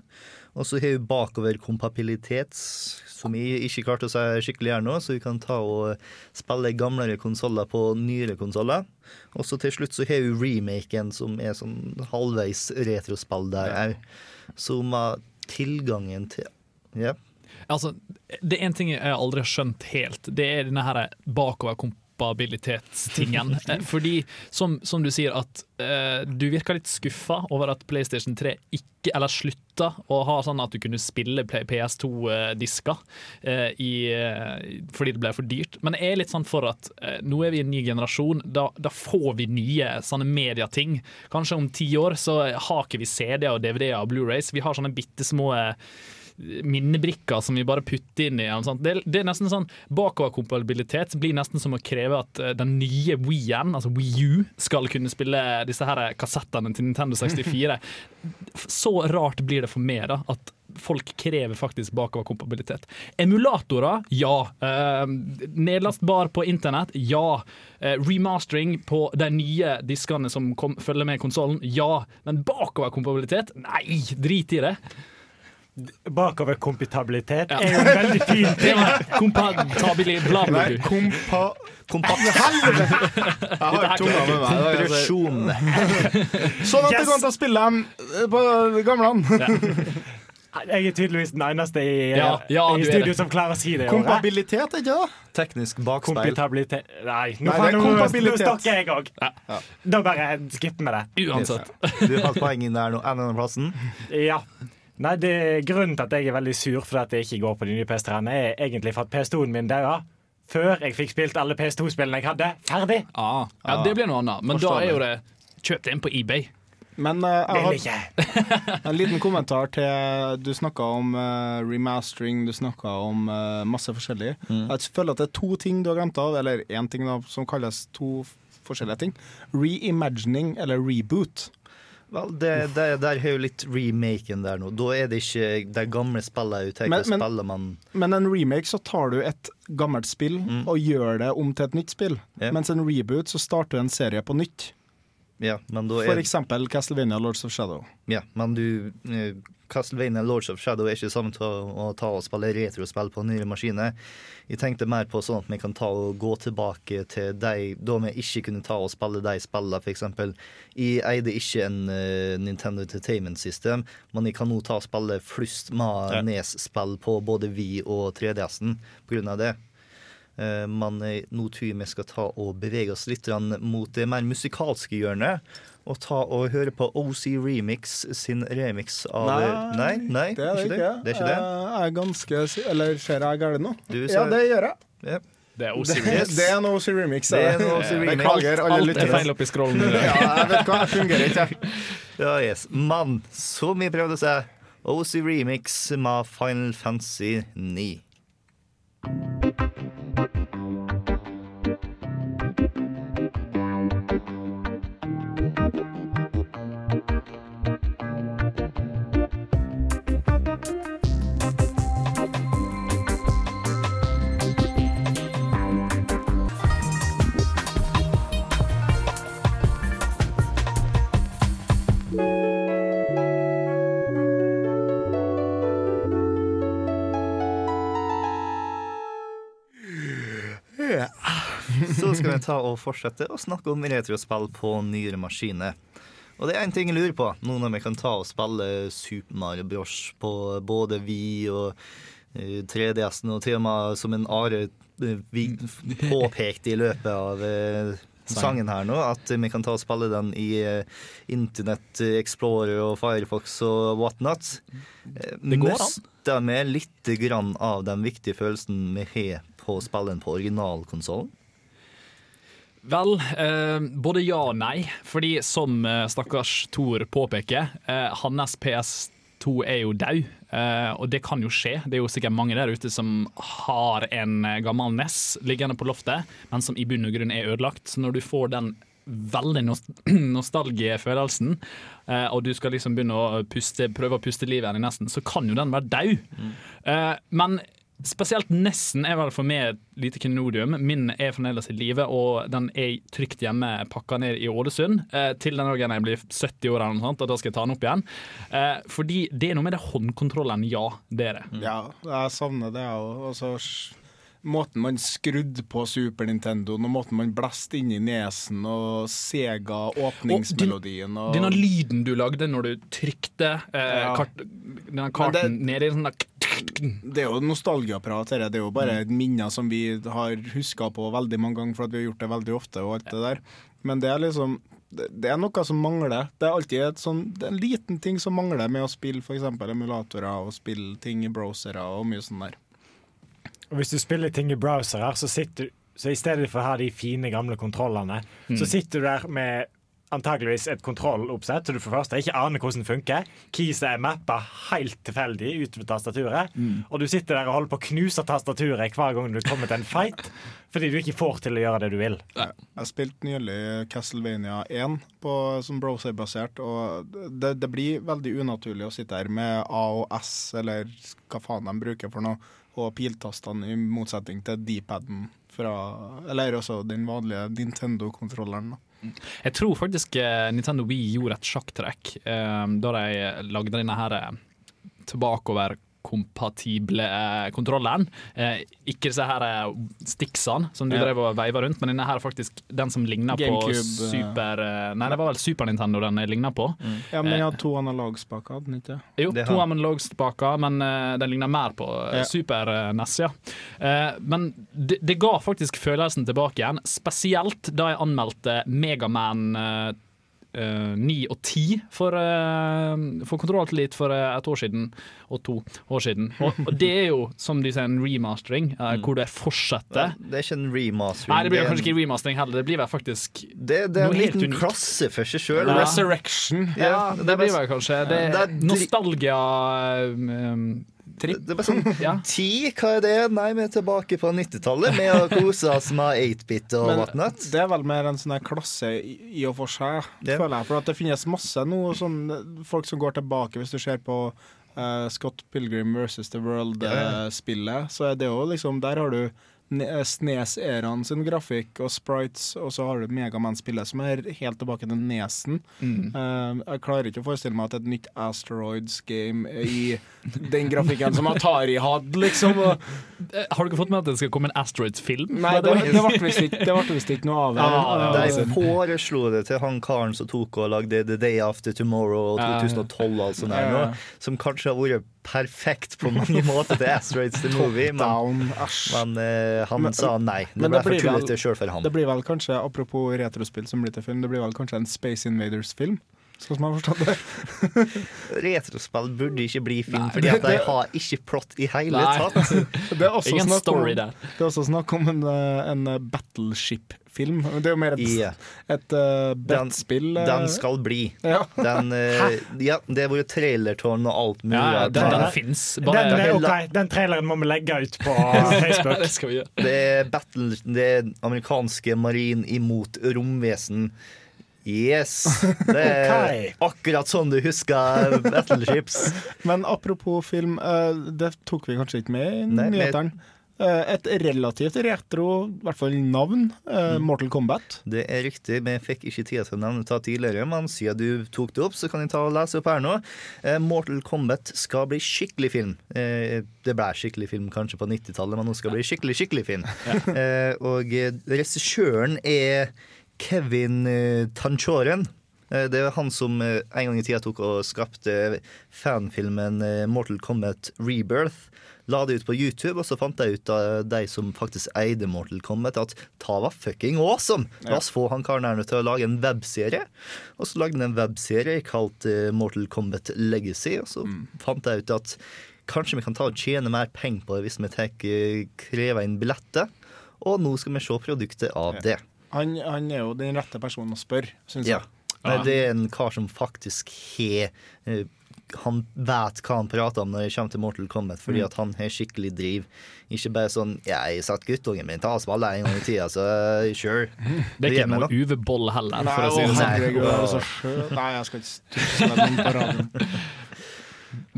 Og så har vi bakoverkompabilitet, som jeg ikke klarte å si skikkelig her nå, så vi kan ta og spille gamlere konsoller på nyere konsoller. Og så til slutt så har vi remaken, som er sånn halvveis retrospill der òg. Som har tilgangen til Ja. Altså, det er én ting jeg aldri har skjønt helt. Det er denne her bakoverkompabilitetstingen. Eh, Fordi, som, som du sier, at eh, du virker litt skuffa over at PlayStation 3 ikke, eller slutta å ha sånn at du kunne spille PS2-disker eh, eh, fordi det ble for dyrt. Men jeg er litt sånn for at eh, nå er vi i en ny generasjon. Da, da får vi nye sånne medieting. Kanskje om ti år så har ikke vi CD-er og DVD-er og Blu-rays. Vi har sånne bitte små eh, minnebrikker som vi bare putter inn i. Det, det er nesten sånn Bakoverkompatibilitet blir nesten som å kreve at eh, den nye Wii-en, altså Wii U, skal kunne spille disse her kassettene til Nintendo 64. Så rart blir det for meg da, at folk krever faktisk bakoverkompatibilitet. Emulatorer, ja. Eh, nedlastbar på internett, ja. Eh, remastering på de nye diskene som kom, følger med konsollen, ja. Men bakoverkompatibilitet, nei, drit i det. Bakoverkompatibilitet er jo en veldig fin ting. Kompatibili bla, bla, Nei, kompa... Kompakt. Helvete! Jeg har tunga med meg. Kompresjon. Sånn at det Yes! går an å spille dem eh, på gamlene. Jeg er tydeligvis den eneste i, Ja, ja, i studio som klarer å si det. Kompabilitet, ikke det? Teknisk bakspeil. Kompatibilitet Nei, nå, er stokker jeg òg. Da bare skipper vi det. Uansett. Du har poeng inn der nå. Andreplassen. Ja. Nei, det, Grunnen til at jeg er veldig sur for at jeg ikke går på de nye PS3-ene, er egentlig for at PS2-en min daua før jeg fikk spilt alle PS2-spillene jeg hadde, ferdig. Ah, ja, det blir noe annet. Men da er jo det Kjøp det inn på eBay. Men uh, jeg har ikke. en liten kommentar til Du snakka om uh, remastering, du snakka om uh, masse forskjellig. Jeg føler at det er to ting du har glemt av, eller én ting da, som kalles to forskjellige ting. Reimagining eller reboot. Vel, det, det, der har jo litt remaken der nå. Da er det ikke de gamle spillene ut. Men- men- spiller man Men en remake så tar du et gammelt spill og gjør det om til et nytt spill. Yeah. Mens en reboot så starter du en serie på nytt. Ja, For eksempel Castlevania Lords of Shadow. Ja, men du eh, Castlevania Lords of Shadow er ikke sammen til å, ta og spille retrospill på nye maskiner. Jeg tenkte mer på sånn at vi kan ta og gå tilbake til de da vi ikke kunne ta og spille de spillene, f.eks. Jeg eide ikke en uh, Nintendo Entertainment System, men jeg kan nå ta og spille flust med Ja. Nes-spill på både Vi og 3DS-en på grunn av det. Eh, eh, nå tror vi skal ta og bevege oss litt mot det mer musikalske hjørnet. Og ta og høre på OC Remix sin remix av Nei, nei, det er det ikke. Det er ikke det. Jeg er ganske Eller ser jeg galt nå? Du Ja, det gjør jeg. Ja. Det er OC OC det er en OC remix. Det er en OC remix. Beklager alle Alt er feil oppi scrollen. Ja, jeg vet hva, jeg fungerer ikke. Ja, yes. Mann, så mye prøvde å si, OC Remix med Final Fantasy 9. skal vi ta og fortsette å snakke om retrospill på nyere maskiner. Og det er en ting jeg lurer på, nå når vi kan ta og spille Super Mario Bros. på både Vi og eh, 3DS-en, og til og med som en Are eh, vi påpekte i løpet av eh, sangen her nå, at vi kan ta og spille den i Internett Explorer og Firefox og whatnot. Det går an. Mister vi litt grann av den viktige følelsen vi har på å spille den på originalkonsollen? Vel, eh, både ja og nei. Fordi som eh, stakkars Thor påpeker, eh, hans PS2 er jo død, eh, og det kan jo skje. Det er jo sikkert mange der ute som har en eh, gammel NES liggende på loftet, men som i bunn og grunn er ødelagt. Så når du får den veldig nost nostalgiefølelsen, eh, og du skal liksom begynne å puste, prøve å puste livet igjen i nesten, så kan jo den være død. Eh, men Spesielt nesten er vel for meg et lite klenodium. Min er fremdeles i live, og den er trygt hjemme pakka ned i Ålesund. Eh, til den dagen jeg blir 70 år, eller noe sånt, og da skal jeg ta den opp igjen. Eh, fordi det er noe med det håndkontrollen, ja, det er det. Ja, jeg savner det, jeg òg. Måten man skrudde på Super Nintendo, og måten man blåste inn i nesen, og Sega åpningsmelodien og Denne lyden du lagde når du trykte eh, Ja. kart, denne karten ned i sånn Det er jo nostalgiaprat, dette. det er jo bare minner som vi har huska på veldig mange ganger, for at vi har gjort det veldig ofte. og alt det der. Men det er liksom det det er noe som mangler. Det er alltid et sånn, det er en liten ting som mangler med å spille f.eks. emulatorer og spille ting i browsere og mye sånn der. Og hvis du spiller ting i browserer, så sitter du så i stedet for å ha de fine, gamle kontrollene, Mm. så sitter du der med antageligvis et kontrolloppsett, så du for første ikke aner hvordan det funker. Keyset er mappa helt tilfeldig utover tastaturet. Mm. Og du sitter der og holder på å knuse tastaturet hver gang du kommer til en fight, fordi du ikke får til å gjøre det du vil. Jeg spilte nylig Castlevania 1 på, som browserbasert, og det, det blir veldig unaturlig å sitte her med A og S, eller hva faen de bruker for noe, piltastene i motsetning til D-paden Eller også den vanlige Nintendo-kontrolleren. Jeg tror faktisk eh, Nintendo Wii gjorde et sjakktrekk eh, da de lagde denne her eh, kompatible eh, kontrolleren. Eh, ikke disse her eh, sticksene som du ja. drev og veiva rundt, men denne her er faktisk den som ligner Gamecube, på Super Nei, det var vel Super Nintendo den ligner på. Mm. Ja, men jeg har to analogspaker, hadde den ikke? Jo, det to analogspaker, men den ligner mer på ja. Super NES, ja. men det, det, ga faktisk følelsen tilbake igjen, spesielt da jeg anmeldte Megaman 2 Eh, ni og ti for, eh, for kontrollatellitt for eh, et år siden, og to år siden. Og, og det er jo, som de sier, en remastering, mm. hvor det fortsetter. Ja, det er ikke en remastering. Nei, det blir det kanskje ikke en remastering heller. Det blir vel faktisk det, det er en liten unikt. klasse for seg sjøl. Ja. Resurrection. Ja, det, det blir vel kanskje. Det, det er nostalgia um, det er bare sånn Ti, hva er det? Nei, vi er tilbake på 90-tallet med å kose oss med 8-bit og whatnot. det er vel mer en sånn klasse i, og for seg, Ja. føler jeg. For det finnes masse noe sånn folk som går tilbake, hvis du ser på uh, Scott Pilgrim versus The World-spillet, så er det jo liksom Der har du Snes-æraen sin grafikk og sprites, og så har du Megaman-spillet som er helt tilbake til nesen. Mm. Uh, jeg klarer ikke å forestille meg at et nytt Asteroids-game i den grafikken som Atari hadde, liksom. Og, Eh, Har du ikke fått med at det skal komme en Asteroids-film? nei, det, det ble visst ikke, det ble visst ikke noe av det. Ah, De foreslo det til han karen som tok og lagde The Day After Tomorrow 2012 og sånn der nå, som kanskje har vært perfekt på mange måter til Asteroids the Movie, men, men eh, han Men- sa nei. Det men ble det for tullete sjøl for han. Det blir vel kanskje, apropos retrospill som blir til film, det blir vel kanskje en Space Invaders-film? Sånn som jeg har forstått det. Retrospill burde ikke bli film, Nei, fordi at de har ikke plott i hele Nei. tatt. Det er også Ingen snakk om, det er også snakk om en, eh, en eh, battleship-film. Det er jo mer et, yeah. et uh, brettspill. Den, Den skal bli. Ja. Den, uh, ja, det har vært trailertårn og alt mulig. Ja, den, den den fins. Den, er ok, den traileren må vi legge ut på Facebook. Det skal vi gjøre. Det er battle Det er amerikanske marin imot romvesen. Yes! Det er akkurat sånn du husker battleships. Men apropos film, eh, det tok vi kanskje ikke med i nyhetene. Eh, et relativt retro, i hvert fall navn, eh, Mm. Mortal Kombat. Det er riktig, vi fikk ikke tid til å nevne det tidligere, men siden du tok det opp, så kan jeg ta og lese opp her nå. Mortal Kombat skal bli skikkelig film. Det ble skikkelig film kanskje på 90-tallet, men nå skal det bli skikkelig, skikkelig film. Ja. og regissøren er Kevin eh, Tanchoren. Eh, Det er han som eh, en gang i tida tok og skapte fanfilmen Mortal Kombat Rebirth. La det ut på YouTube, og så fant jeg ut av de som faktisk eide Mortal Kombat, at ta var fucking awesome! La oss få han karen her til å lage en webserie. Og så lagde han en webserie kalt Mortal Kombat Legacy, og så fant jeg ut at kanskje vi kan ta og tjene mer penger på det hvis vi tar, krever inn billetter. Og nå skal vi se produktet av det. Han, han er jo den rette personen å spørre, syns Ja. jeg. Nei, Det er en kar som faktisk har eh, han vet hva han prater om når det kommer til Mortal Kombat, fordi Mm. at han har skikkelig driv. Ikke bare sånn 'Jeg satt guttungen min til å spille en gang i tida, så uh, sure'. Det er ikke noe UV-boll heller, for å si det sånn. Nei, jeg skal ikke stusse med den på radioen.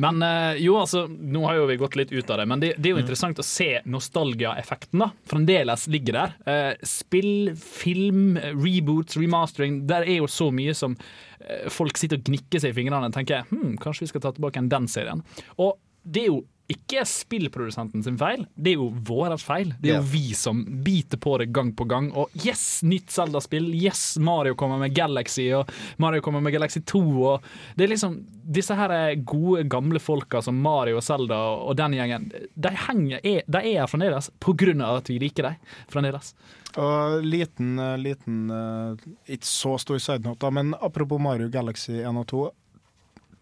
Men eh, jo, altså, nå har jo vi gått litt ut av det, men det, det er jo interessant å se nostalgia-effekten. da. Fremdeles ligger der. Eh, spill, film, reboots, remastering. Der er jo så mye som eh, folk sitter og gnikker seg i fingrene og tenker hm, kanskje vi skal ta tilbake en den serien. Og det er jo ikke spillprodusenten sin feil, det er jo vår feil. Det er jo vi som biter på det gang på gang. Og yes, nytt Zelda-spill. Yes, Mario kommer med Galaxy, og Mario kommer med Galaxy 2. Og det er liksom Disse her er gode, gamle folka som Mario og Zelda og den gjengen, de, henger, er, de er her fremdeles på grunn av at vi liker dem fremdeles. Og liten, eh, liten eh, Ikke så stor side note, men apropos Mario Galaxy 1 og 2.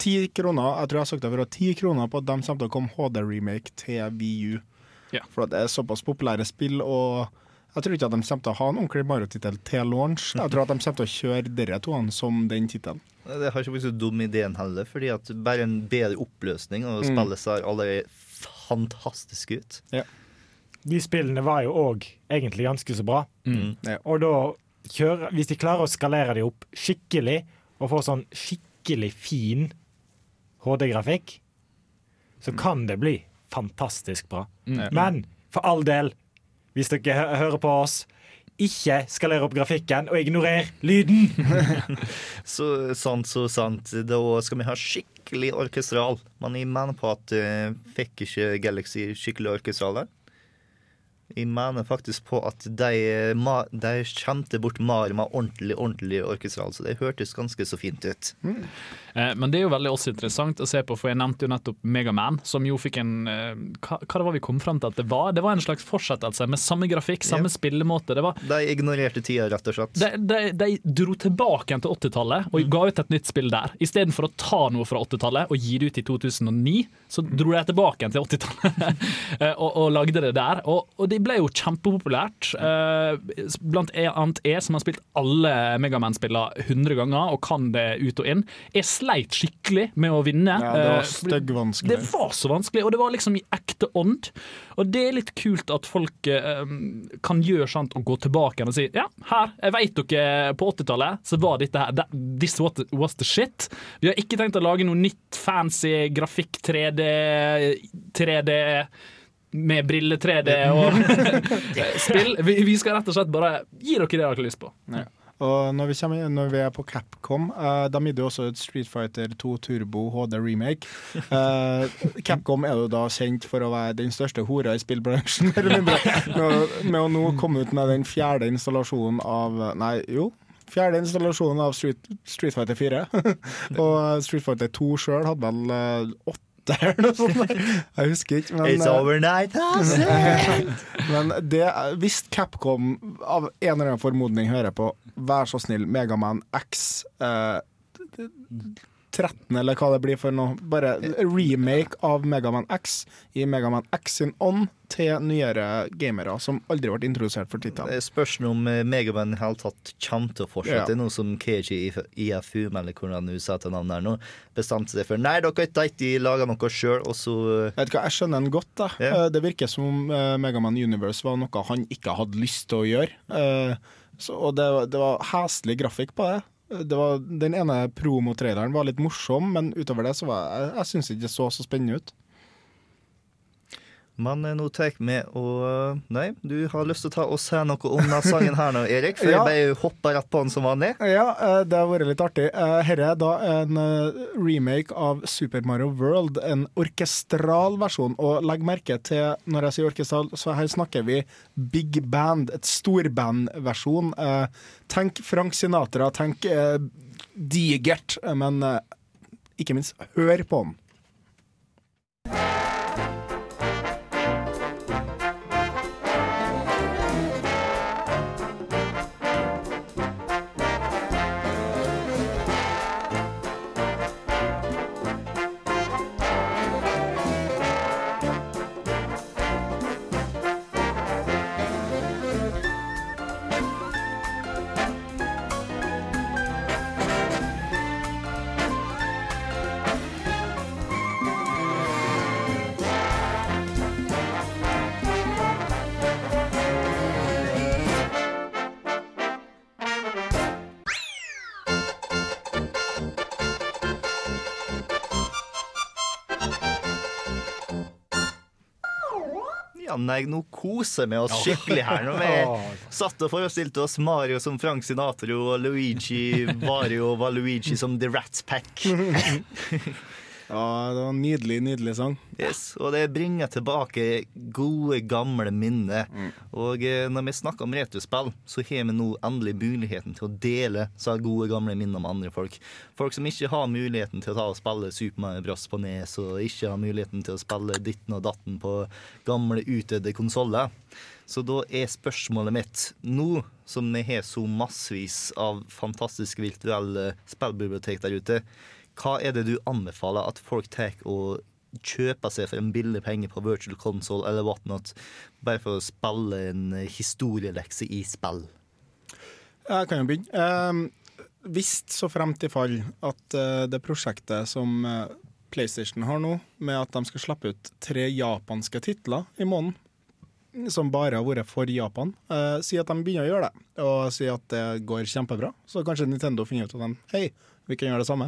Ti kroner, jeg tror jeg det før, ti kroner på at de kommer til å komme HD-remake til VU. Ja. For det er såpass populære spill, og jeg tror ikke at de kommer til å ha en ordentlig Mario-tittel til launch. Jeg tror at de kommer til å kjøre dere to som den tittelen. Det har ikke vært så dum ideen heller, fordi at bare en bedre oppløsning, og Mm. spillet ser allerede fantastisk ut. Ja. De spillene var jo òg egentlig ganske så bra. Mm. Og da kjører hvis de klarer å skalere de opp skikkelig, og får sånn skikkelig fin HD-grafikk, så kan det bli fantastisk bra. Mm. Men for all del, hvis dere hører på oss, ikke skalere opp grafikken og ignorer lyden! Så sant, så sant. Da skal vi ha skikkelig orkestral. Men jeg mener på at uh, fikk ikke Galaxy skikkelig orkestral der. Jeg mener faktisk på at de, de kjente bort Marma ordentlig ordentlig orkestral, så det hørtes ganske så fint ut. Eh, Men det er jo veldig også interessant å se på, for jeg nevnte jo nettopp Megaman, som jo fikk en eh, hva, hva var vi kom frem til at det var? Det var en slags fortsettelse med samme grafikk, samme Ja. spillemåte. Det var De ignorerte tida, rett og slett. de, de, de dro tilbake igjen til 80-tallet og ga ut et nytt spill der. Istedenfor å ta noe fra 80-tallet og gi det ut i 2009, så dro de tilbake igjen til 80-tallet eh, og, og lagde det der. Og, og det ble jo kjempepopulært. eh, Blant annet jeg, som har spilt alle Megaman-spillene 100 ganger og kan det ut og inn. Jeg sleit skikkelig med å vinne. Ja, det var eh, vanskelig. Det var så vanskelig, og det var liksom i ekte ånd. Og det er litt kult at folk eh, kan gjøre sånt og gå tilbake og si ja, her, jeg vet dere på 80-tallet så var dette her, this was the shit. Vi har ikke tenkt å lage noe nytt fancy grafikk 3D, 3D med brille 3D og spill. Vi, vi skal rett og slett bare gi dere det dere har lyst på. Ja. Og når vi, kommer, når vi er på Capcom, uh, da jo også ut Street Fighter 2 Turbo HD remake. Uh, Capcom er jo da kjent for å være den største hora i spillbransjen, eller mindre. Med, med å nå komme ut med den fjerde installasjonen av Nei, jo. Fjerde installasjonen av Street, Street Fighter 4. Og Street Fighter 2 sjøl hadde vel eh, åtte eller noe sånt. Jeg husker ikke. Men, It's eh, overnight, men det, hvis Capcom av en eller annen formodning hører på, vær så snill, Megaman X eh, 13, eller hva det blir for noe. Bare remake av Megaman X i Megaman X sin ånd til nyere gamere som aldri ble introdusert for tittelen. Det spørs om eh, Megaman i hele tatt kommer til å fortsette. Ja. Noe som KG i IFU, eller hvordan du sa til navnet her nå, bestemte seg for. Nei, dere har ikke laga noe sjøl, og så eh, Vet du hva, Jeg skjønner den godt. da Ja. Det virker som om eh, Megaman Universe var noe han ikke hadde lyst til å gjøre. Eh, så, og det, var- det var heslig grafikk på det. Det var, den ene promotraileren var litt morsom, men utover det så var jeg, jeg syns ikke det så så spennende ut. Men eh, nå tar vi og eh, Nei, du har lyst til å ta og si noe om denne sangen her nå, Erik? For Ja. jeg bare hoppa rett på den som vanlig. Ja, eh, det har vært litt artig. Dette er da en remake av Super Mario World, en orkestral versjon. Og legg merke til, når jeg sier orkestral, så her snakker vi big band, et storbandversjon. Tenk Frank Sinatra, tenk digert, men ikke minst, hør på den. Nei, nå koser vi oss skikkelig her. Når vi satt og forestilte oss Mario som Frank Sinatra og Luigi Vario var Luigi som The Rat Pack. Ja, det var en nydelig, nydelig sang. Yes, og det bringer tilbake gode, gamle minner. Og eh, når vi snakker om retrospill, så har vi nå endelig muligheten til å dele så gode, gamle minner med andre folk. Folk som ikke har muligheten til å ta og spille Super Mario Bros på Nes, og ikke har muligheten til å spille ditten og datten på gamle, utdødde konsoller. Så da er spørsmålet mitt, nå som vi har så massevis av fantastiske virtuelle spillbibliotek der ute, hva er det du anbefaler at folk tar og kjøper seg for en billig penge på virtual console eller whatnot, bare for å spille en historielekse i spill? Jeg kan jo begynne. Eh, hvis så fremt i fall at eh, det prosjektet som eh, PlayStation har nå, med at de skal slippe ut tre japanske titler i måneden, som bare har vært for Japan, uh, sier at de begynner å gjøre det, og sier at det går kjempebra, så kanskje Nintendo finner ut av dem. Hei, vi kan gjøre det samme.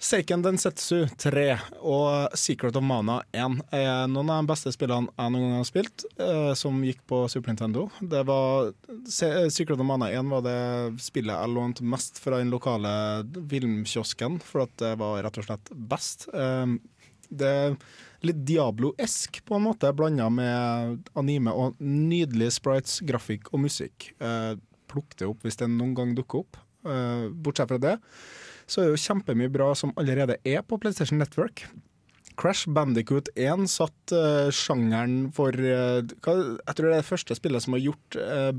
Seiken Densetsu 3 og Secret of Mana 1 er noen av de beste spillene jeg noen gang har spilt, eh, som gikk på Super Nintendo. Det var, Secret of Mana 1 var det spillet jeg lånte mest fra den lokale filmkiosken, for det var rett og slett best. Eh, det er litt Diablo-esk på en måte, blanda med anime og nydelige sprites, grafikk og musikk. Eh, Plukk det opp hvis det noen gang dukker opp. Eh, Bortsett fra det så er det jo kjempemye bra som allerede er på PlayStation Network. Crash Bandicoot 1 satt uh, sjangeren for uh, hva, Jeg tror det er det første spillet som har gjort uh,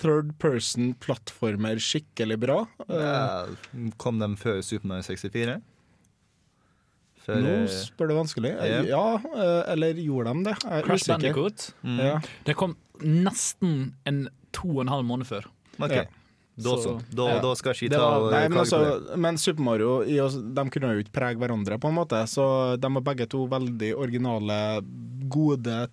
third person plattformer skikkelig bra. Eh, Ja, kom de før Super Mario 64? Før, nå spør du vanskelig. Ja. Ja, eller gjorde de det? Jeg Crash. Bandicoot. Mm. Ja. Det kom nesten en to og en halv måned før. Ok. Da så. Da, Ja. da skal ikke ta var- Nei, men, altså, men Super Mario i oss- de kunne jo ikke prege hverandre, på en måte. Så de er begge to veldig originale, gode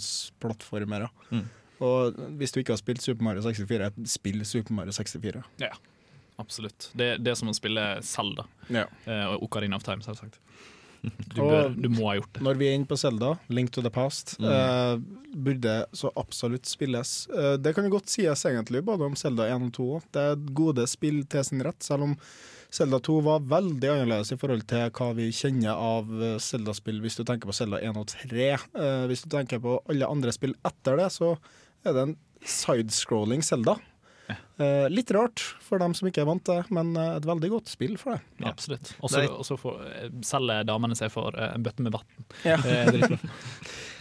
tredjepersonsplattformere. Mm. Og hvis du ikke har spilt Super Mario 64, spill Super Mario 64. Ja, absolutt. Det, det er som å spille Zelda Ja. eh, og Ocarina of Time, selvsagt. Du, bør, du må ha gjort det. Når vi er inne på Zelda, Link to the Past, Mm. eh, burde så absolutt spilles. Eh, det kan jo godt sies egentlig, både om Zelda 1 og 2. Det er gode spill til sin rett, selv om Zelda 2 var veldig annerledes i forhold til hva vi kjenner av eh, Zelda-spill, hvis du tenker på Zelda 1 og 3. Eh, hvis du tenker på alle andre spill etter det, så er det en sidescrolling Zelda. Eh, litt rart for dem som ikke er vant til det, men eh, et veldig godt spill for det. Absolutt. Og så eh, selger damene seg for en bøtte med vann. Ja.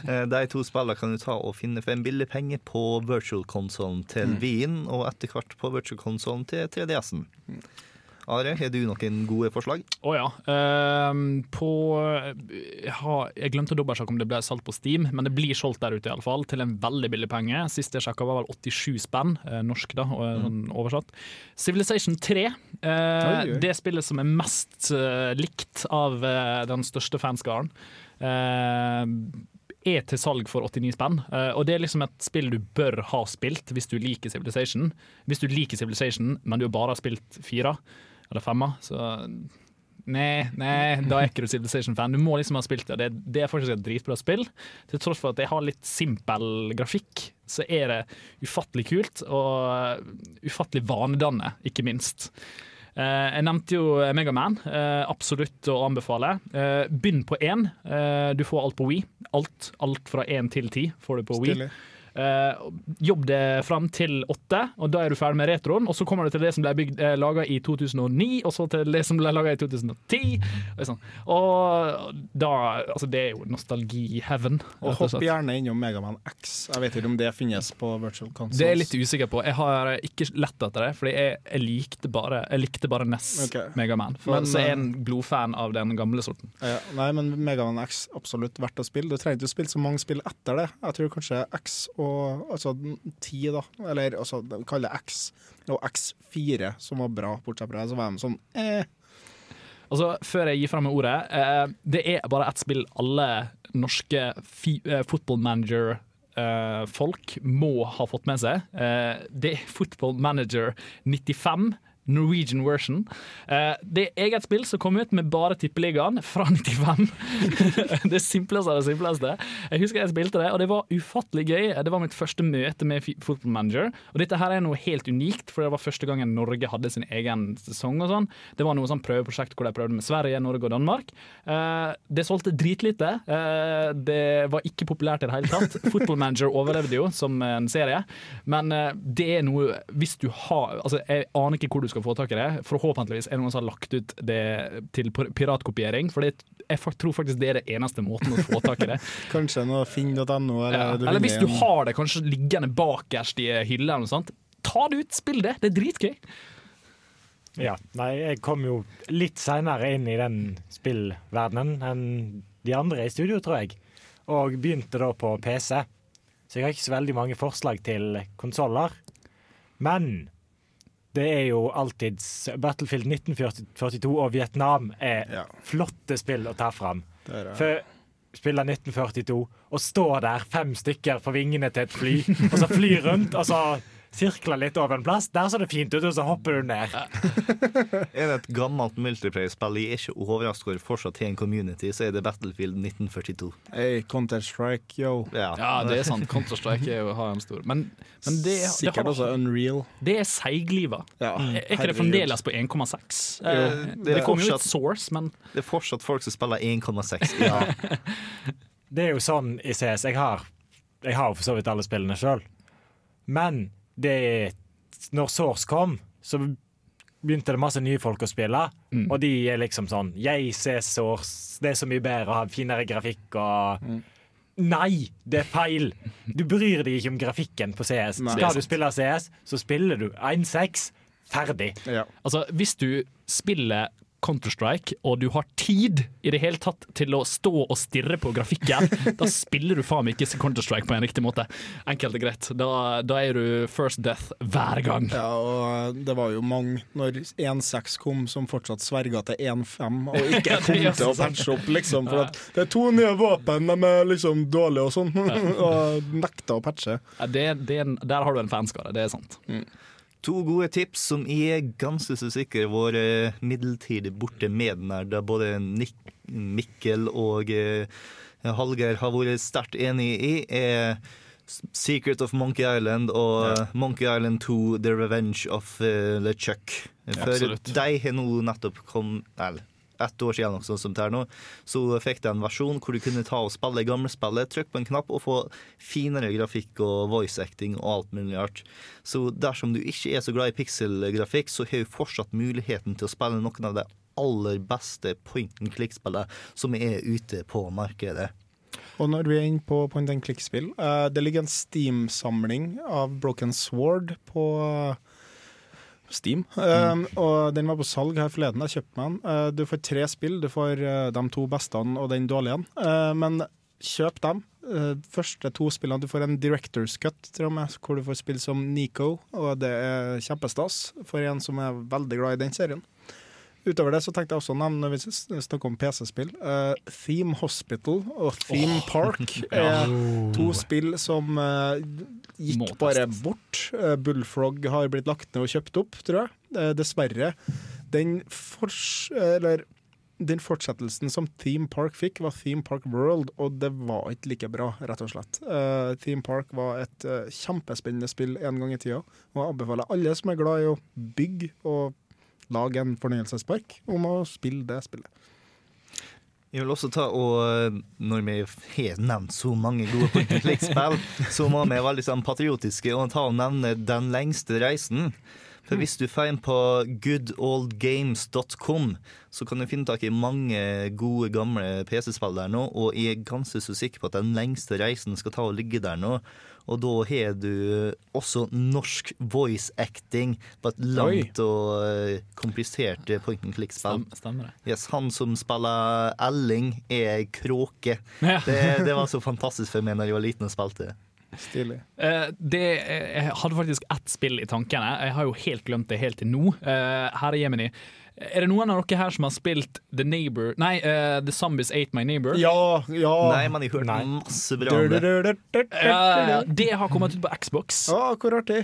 Eh, De to spillene kan du ta og finne for en billig penge på virtual-konsollen til Mm. Wien, og etter hvert på virtual-konsollen til 3DS-en. Are, har du noen gode forslag? Å ja. Uh, på jeg, har, jeg glemte å dobbeltsjekke om det ble solgt på Steam, men det blir solgt der ute i alle fall, til en veldig billig penge. Sist jeg sjekka var vel 87 spenn, eh, norsk da, og, eh, sånn oversatt. Civilization 3, Uh, Oi, oi. det spillet som er mest eh, likt av eh, den største fanskaren. Uh, er til salg for 89 spenn, eh, og det er liksom et spill du bør ha spilt hvis du liker Civilization. Hvis du liker Civilization, men du bare har spilt fire eller femmer. så Nei, nei, da er ikke du Civilization-fan. Du må liksom ha spilt det. Det, det er faktisk et dritbra spill. Til tross for at jeg har litt simpel grafikk, så er det ufattelig kult og ufattelig vanedannende, ikke minst. Uh, jeg nevnte jo Megaman. Uh, absolutt å anbefale. Uh, begynn på én. Eh, du får alt på Wii. Alt, alt fra én til ti får du på. Stilig. Eh, jobb det fram til åtte, og da er du ferdig med retroen. Og så kommer du til det som ble bygd, eh, laga i 2009, og så til det som ble laga i 2010. Og, sånn. og da Altså, det er jo nostalgi-heaven. Og hopp gjerne innom Megaman X. Jeg vet ikke om det finnes på virtual consoles. Det er jeg litt usikker på. Jeg har ikke lett etter det, fordi jeg, jeg likte bare Jeg likte bare NES okay. Megaman. For Men, så er jeg eh, en blodfan av den gamle sorten. Ja, nei, men Megaman X absolutt verdt å spille. Du trenger ikke å spille så mange spill etter det. Jeg tror kanskje X og altså 10, da, eller altså, de kaller det X, og X4, som var bra, bortsett fra det, så var de sånn eh. Altså, Før jeg gir fra meg ordet, eh, det er bare ett spill alle norske eh, football manager-folk må ha fått med seg. Eh, det er Football Manager 95 Norwegian version. Eh, det er eget spill som kom ut med bare Tippeligaen fra 95. det simpleste av det simpleste. Jeg husker jeg spilte det, og det var ufattelig gøy. Det var mitt første møte med Football Manager. Og dette her er noe helt unikt, for det var første gangen Norge hadde sin egen sesong. og sånn. Det var noe sånn prøveprosjekt hvor de prøvde med Sverige, Norge og Danmark. Eh, det solgte dritlite. Eh, det var ikke populært i det hele tatt. Football Manager overlevde jo som en serie, men det er noe Hvis du har Altså, jeg aner ikke hvor du skal få tak i det. Forhåpentligvis er det noen som har lagt ut det til piratkopiering, for jeg tror faktisk det er det eneste måten å få tak i det. Kanskje noe finn.no, eller, Ja. Eller hvis du har det kanskje liggende bakerst i hylla, eller noe sånt, ta det ut, spill det. Det er dritgøy. Ja, nei, jeg kom jo litt seinere inn i den spillverdenen enn de andre i studio, tror jeg. Og begynte da på PC. Så jeg har ikke så veldig mange forslag til konsoller. Men det er jo alltids Battlefield 1942 og Vietnam er flotte spill å ta fram. Det det. For spiller 1942 og står der fem stykker på vingene til et fly, og så flyr rundt, og så sirkler litt over en plass. Der så det fint ut, og så hopper du ned. Er det et gammelt multiplayer-spill jeg er ikke overrasket over fortsatt har en community, så er det Battlefield 1942. Hey, Counter-Strike, yo. Ja, det er sant. Counter-Strike er jo- har en stor Men, men det, det Sikkert har- også Unreal. Det er seigliva. Ja, er ikke det herregud. fremdeles på 1,6? Jo, Eh, det, er kom jo ut Source, men Det er fortsatt folk som spiller 1,6. Ja. Det er jo sånn i CS. Jeg har, jeg har for så vidt alle spillene sjøl. Men det når Source kom, så begynte det masse nye folk å spille. Og de er liksom sånn Jeg ser Source, det er så mye bedre å ha finere grafikk og Nei, det er feil! Du bryr deg ikke om grafikken på CS. Nei. Skal du spille CS, så spiller du 1-6. Ferdig. altså, hvis du spiller Counter-Strike, og du har tid i det hele tatt til å stå og stirre på grafikken, da spiller du faen meg ikke Counter-Strike på en riktig måte. Enkelt og greit. Da, da er du first death hver gang. Ja, og det var jo mange når 1.6 kom som fortsatt sverga til 1.5 og ikke kom ja, til å patche opp, liksom. For at det er to nye våpen, de er liksom dårlige og sånn. og nekta å patche. Ja, Det, det, er en- der har du en fanskare, det er sant. To gode tips som jeg er ganske så sikker våre midlertidig borte med den da både Nick, Mikkel og eh, Hallgeir har vært sterkt enig i, er Secret of Monkey Island og Monkey Island 2 The Revenge of uh, LeChuck. For Absolutt. de har nå nettopp kommet ett år siden, noe som det nå, så fikk de en versjon hvor du kunne ta og spille gamlespillet, trykke på en knapp og få finere grafikk og voice acting og alt mulig rart. Så dersom du ikke er så glad i pikselgrafikk, så har du fortsatt muligheten til å spille noen av de aller beste point and click-spillene som er ute på markedet. Og når vi er inne på point and click-spill, eh, det ligger en Steam-samling av Broken Sword på Steam. Um, og den var på salg her forleden. Jeg kjøpte meg den. Uh, du får tre spill. Du får uh, de to beste og den dårlige. Eh, men kjøp dem. Uh, første to spillene Du får en director's cut, tror jeg, hvor du får spille som Nico, og det er kjempestas for en som er veldig glad i den serien. Utover det så tenkte jeg også å nevne, når vi snakker om PC-spill, Uh, Theme Hospital og Theme oh. Park er to spill som uh, gikk Måtest. bare bort. Uh, Bullfrog har blitt lagt ned og kjøpt opp, tror jeg. Eh, dessverre. Den, fors eller, den fortsettelsen som Theme Park fikk, var Theme Park World, og det var ikke like bra, rett og slett. Eh, Theme Park var et eh, kjempespennende spill en gang i tida, og jeg anbefaler alle som er glad i å bygge og lage en fornøyelsespark, om å spille det spillet. Jeg vil også ta og Når vi har nevnt så mange gode point så må vi være litt sånn patriotiske og ta og nevne Den lengste reisen. For hvis du får inn på goodoldgames.com, så kan du finne tak i mange gode, gamle PC-spill der nå, og jeg er ganske så sikker på at Den lengste reisen skal ta og ligge der nå. Og da har du også norsk voice acting på et langt og eh, komplisert eh, point and click-spill. Yes, han som spiller Elling, er kråke. Ja. Det, det var så fantastisk for meg når jeg var liten og spilte. Stilig. Eh, det, jeg hadde faktisk ett spill i tankene. Jeg har jo helt glemt det helt til nå. Her Herre Jemini. Er det noen av dere her som har spilt The Neighbor Nei, uh, The Zombies Ate My Neighbor? Ja, ja. Nei, men jeg har hørt masse bra om det. Det har kommet ut på Xbox. Ja, hvor artig.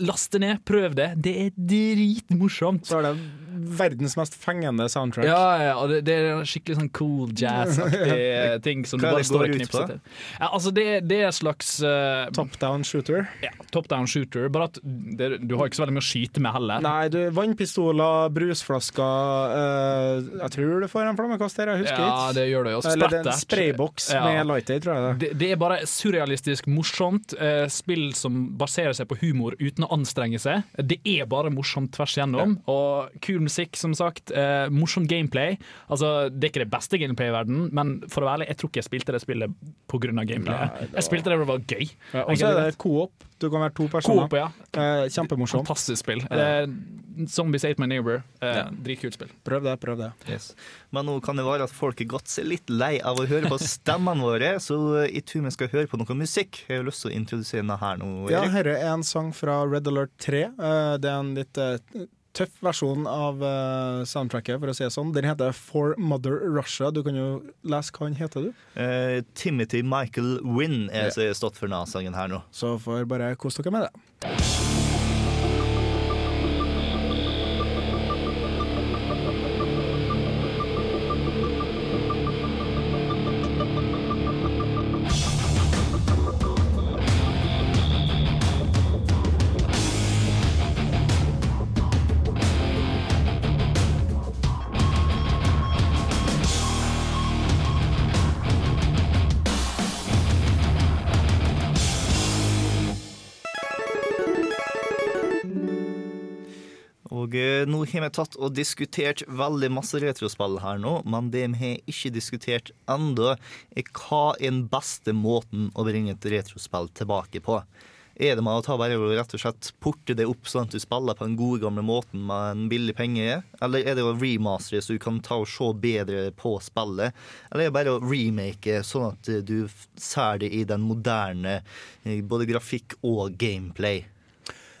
Last det ned, prøv det. Det er dritmorsomt. Så er det verdens mest fengende soundtrack. Ja, ja, og det, det er skikkelig sånn cool jazz-aktig ting som du Hva bare det står går og knipser til. Ja, altså det, det er slags uh, Top down shooter. Ja, top down shooter. Bare at det, du har ikke så veldig mye å skyte med heller. Nei, du, vannpistoler, brusflasker uh, Jeg tror du får en flammekaster, jeg husker Ja, det gjør det. også. Eller det er en sprayboks Ja. med lighter, tror jeg det. Det, det er bare surrealistisk morsomt. Uh, spill som baserer seg på humor uten å anstrenge seg. Det er bare morsomt tvers igjennom. Og kul musikk, som sagt. Eh, morsom gameplay. Altså, Det er ikke det beste gameplay i verden, men for å være ærlig, jeg tror ikke jeg spilte det spillet pga. gameplayet. Nei, var... Jeg spilte det fordi det var gøy. Ja, og så er det coop. Du kan være to personer. Coop, ja. Eh, kjempemorsomt. Fantastisk spill. Ja. Eh, Zombies Ate My Neighbor. Eh, Ja. Dritkult spill. Prøv det, prøv det. Yes. Men nå kan det være at folk er gått seg litt lei av å høre på stemmene våre, så i tur vi skal høre på noe musikk. Jeg har lyst til å introdusere denne her nå. Ja, Erik. her er en sang fra Red Alert 3. Eh, det er en litt eh, tøff versjon av uh, soundtracket, for å si det sånn. Den heter For Mother Russia. Du kan jo lese hva den heter, du. Uh, Timothy Michael Wynn er yeah. stått for denne sangen her nå. Så får bare kose dere med det. Har vi tatt og diskutert veldig masse retrospill her nå, men det vi har ikke diskutert ennå, er hva er den beste måten å bringe et retrospill tilbake på. Er det med å ta bare og rett og slett porte det opp sånn at du spiller på den gode gamle måten med en billig penge, eller er det å remastere så du kan ta og se bedre på spillet, eller er det bare å remake sånn at du ser det i den moderne eh, både grafikk og gameplay?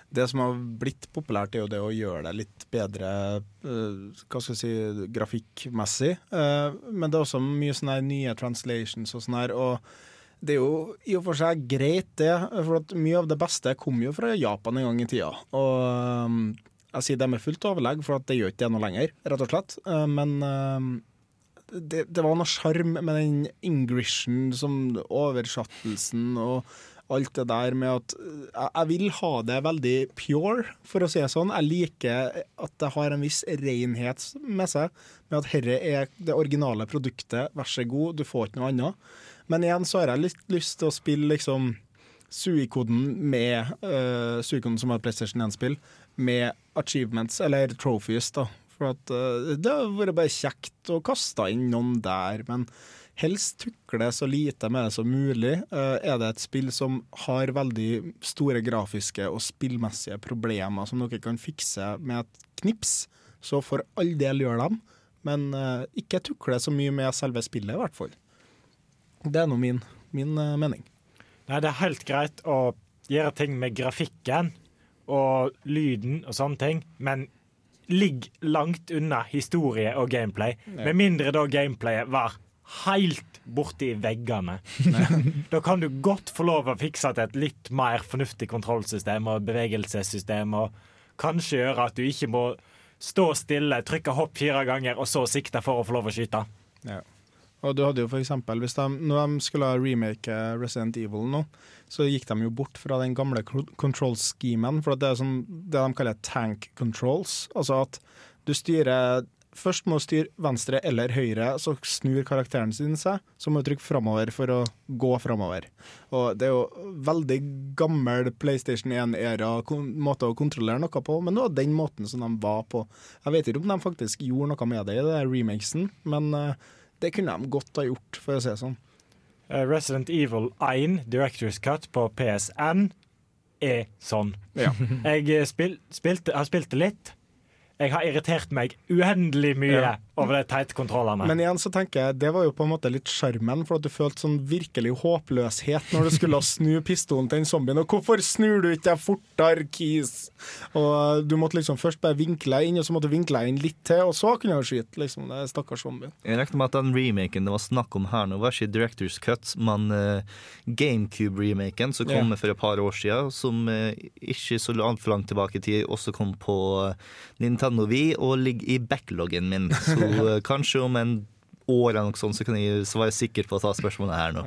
Det som har blitt populært, er jo det å gjøre det litt bedre eh, hva skal jeg si, grafikkmessig. Eh, men det er også mye sånne nye translations og sånn her. Og det er jo i og for seg greit, det. For mye av det beste kom jo fra Japan en gang i tida. Og eh, jeg sier det med fullt overlegg, for det gjør ikke det noe lenger, rett og slett. Men det, det var noe sjarm med den ingrishen, som oversattelsen og alt det der med at eh, jeg, vil ha det veldig pure, for å si det sånn. Jeg liker at det har en viss renhet med seg, med at herre er det originale produktet, vær så god, du får ikke noe annet. Men igjen så har jeg litt lyst til å spille liksom Suikoden med uh, Suikoden som har PlayStation 1-spill, med achievements, eller trophies, da. For at uh, det har vært bare kjekt å kaste inn noen der, men helst tukle så lite med det som mulig. Eh, er det et spill som har veldig store grafiske og spillmessige problemer som dere kan fikse med et knips, så for all del gjør dem. Men eh, ikke tukle så mye med selve spillet, i hvert fall. Det er nå min, min eh, mening. Nei, det er helt greit å gjøre ting med grafikken og lyden og sånne ting, men ligg langt unna historie og gameplay. Med mindre da gameplayet var helt borti veggene. da kan du godt få lov å fikse til et litt mer fornuftig kontrollsystem og bevegelsessystem, og kanskje gjøre at du ikke må stå stille, trykke hopp fire ganger, og så sikte for å få lov å skyte. Ja. Og du hadde jo for eksempel, de, Når de skulle remake Resident Evil nå, så gikk de jo bort fra den gamle control-schemen. For det er sånn, det de kaller tank controls. Altså at du styrer Først må du styre venstre eller høyre, så snur karakteren sin seg. Så må du trykke framover for å gå framover. Og det er jo veldig gammel PlayStation 1-æra måte å kontrollere noe på, men det var den måten som de var på. Jeg vet ikke om de faktisk gjorde noe med det i det remakesen, men eh, det kunne de godt ha gjort, for å si det sånn. Eh, Resident Evil 1 Director's Cut på PSN er sånn. Ja. Jeg eh, spil, spilte, har spilt det litt. Jeg har irritert meg uendelig mye Ja. Over de teite kontrollene. Men igjen så tenker jeg det var jo på en måte litt sjarmen, for at du følte sånn virkelig håpløshet når du skulle snu pistolen til den zombien. Og hvorfor snur du ikke deg fortere, Kis? Og du måtte liksom først bare vinkle deg inn, og så måtte du vinkle deg inn litt til, og så kunne du skyte. Liksom, det stakkars zombien. Jeg regner med at den remaken det var snakk om her nå, var ikke Directors Cut, men uh, GameCube-remaken som kom yeah. for et par år siden, som uh, ikke så altfor langt tilbake i tid også kom på eh, Nintendo Wii og ligger i backloggen min. Så eh, kanskje om en år eller noe sånt, så kan jeg svare sikker på å ta spørsmålet her nå.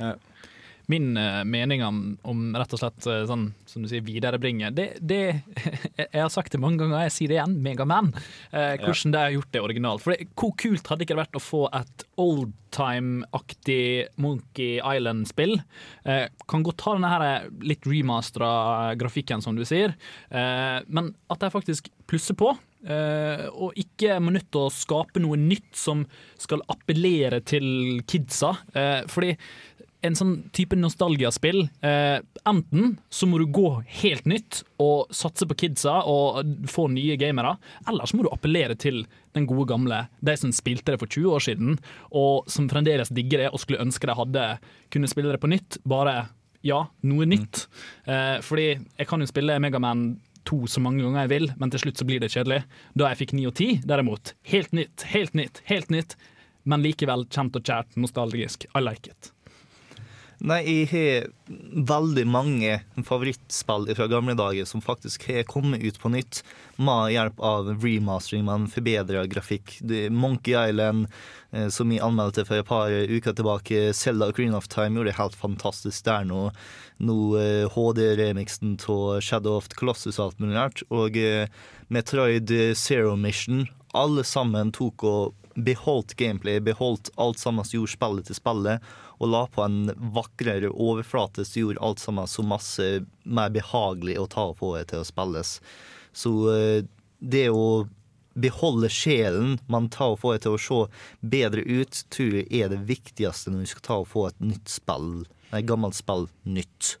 Min eh, mening om, om rett og slett eh, sånn, som du sier, viderebringe det, det Jeg har sagt det mange ganger, jeg sier det igjen, Megaman. Eh, hvordan de har gjort det originalt. For det, Hvor kult hadde ikke det vært å få et oldtime-aktig Monkey Island-spill? Eh, kan godt ha denne her litt remastera grafikken, som du sier, eh, men at de faktisk plusser på. Uh, og ikke må nødt til å skape noe nytt som skal appellere til kidsa. Uh, fordi en sånn type nostalgiaspill eh, Enten så må du gå helt nytt og satse på kidsa og få nye gamere, eller så må du appellere til den gode gamle, de som spilte det for 20 år siden, og som fremdeles digger det og skulle ønske de hadde kunne spille det på nytt. Bare ja, noe nytt. Eh, fordi jeg kan jo spille Megaman to så mange ganger jeg vil, men til slutt så blir det kjedelig. Da jeg fikk 9 og 10, derimot, helt nytt, helt nytt, helt nytt, men likevel kjent og kjært, nostalgisk. I like it. Nei, jeg har veldig mange favorittspill fra gamle dager som faktisk har kommet ut på nytt med hjelp av remastering men en forbedra grafikk. Monkey Island, eh, som jeg anmeldte for et par uker tilbake, Zelda Green of Time gjorde det helt fantastisk der nå. Nå eh, HD-remixen av Shadow of the Colossus og alt mulig rart. Og eh, Metroid Zero Mission. Alle sammen tok og beholdt gameplay, beholdt alt sammen som gjorde spillet til spillet, og la på en vakrere overflate som gjorde alt sammen så masse mer behagelig å ta på til å spilles. Så eh, det å beholde sjelen man tar og får til å se bedre ut, tror jeg er det viktigste når vi skal ta og få et nytt spill, et gammelt spill nytt.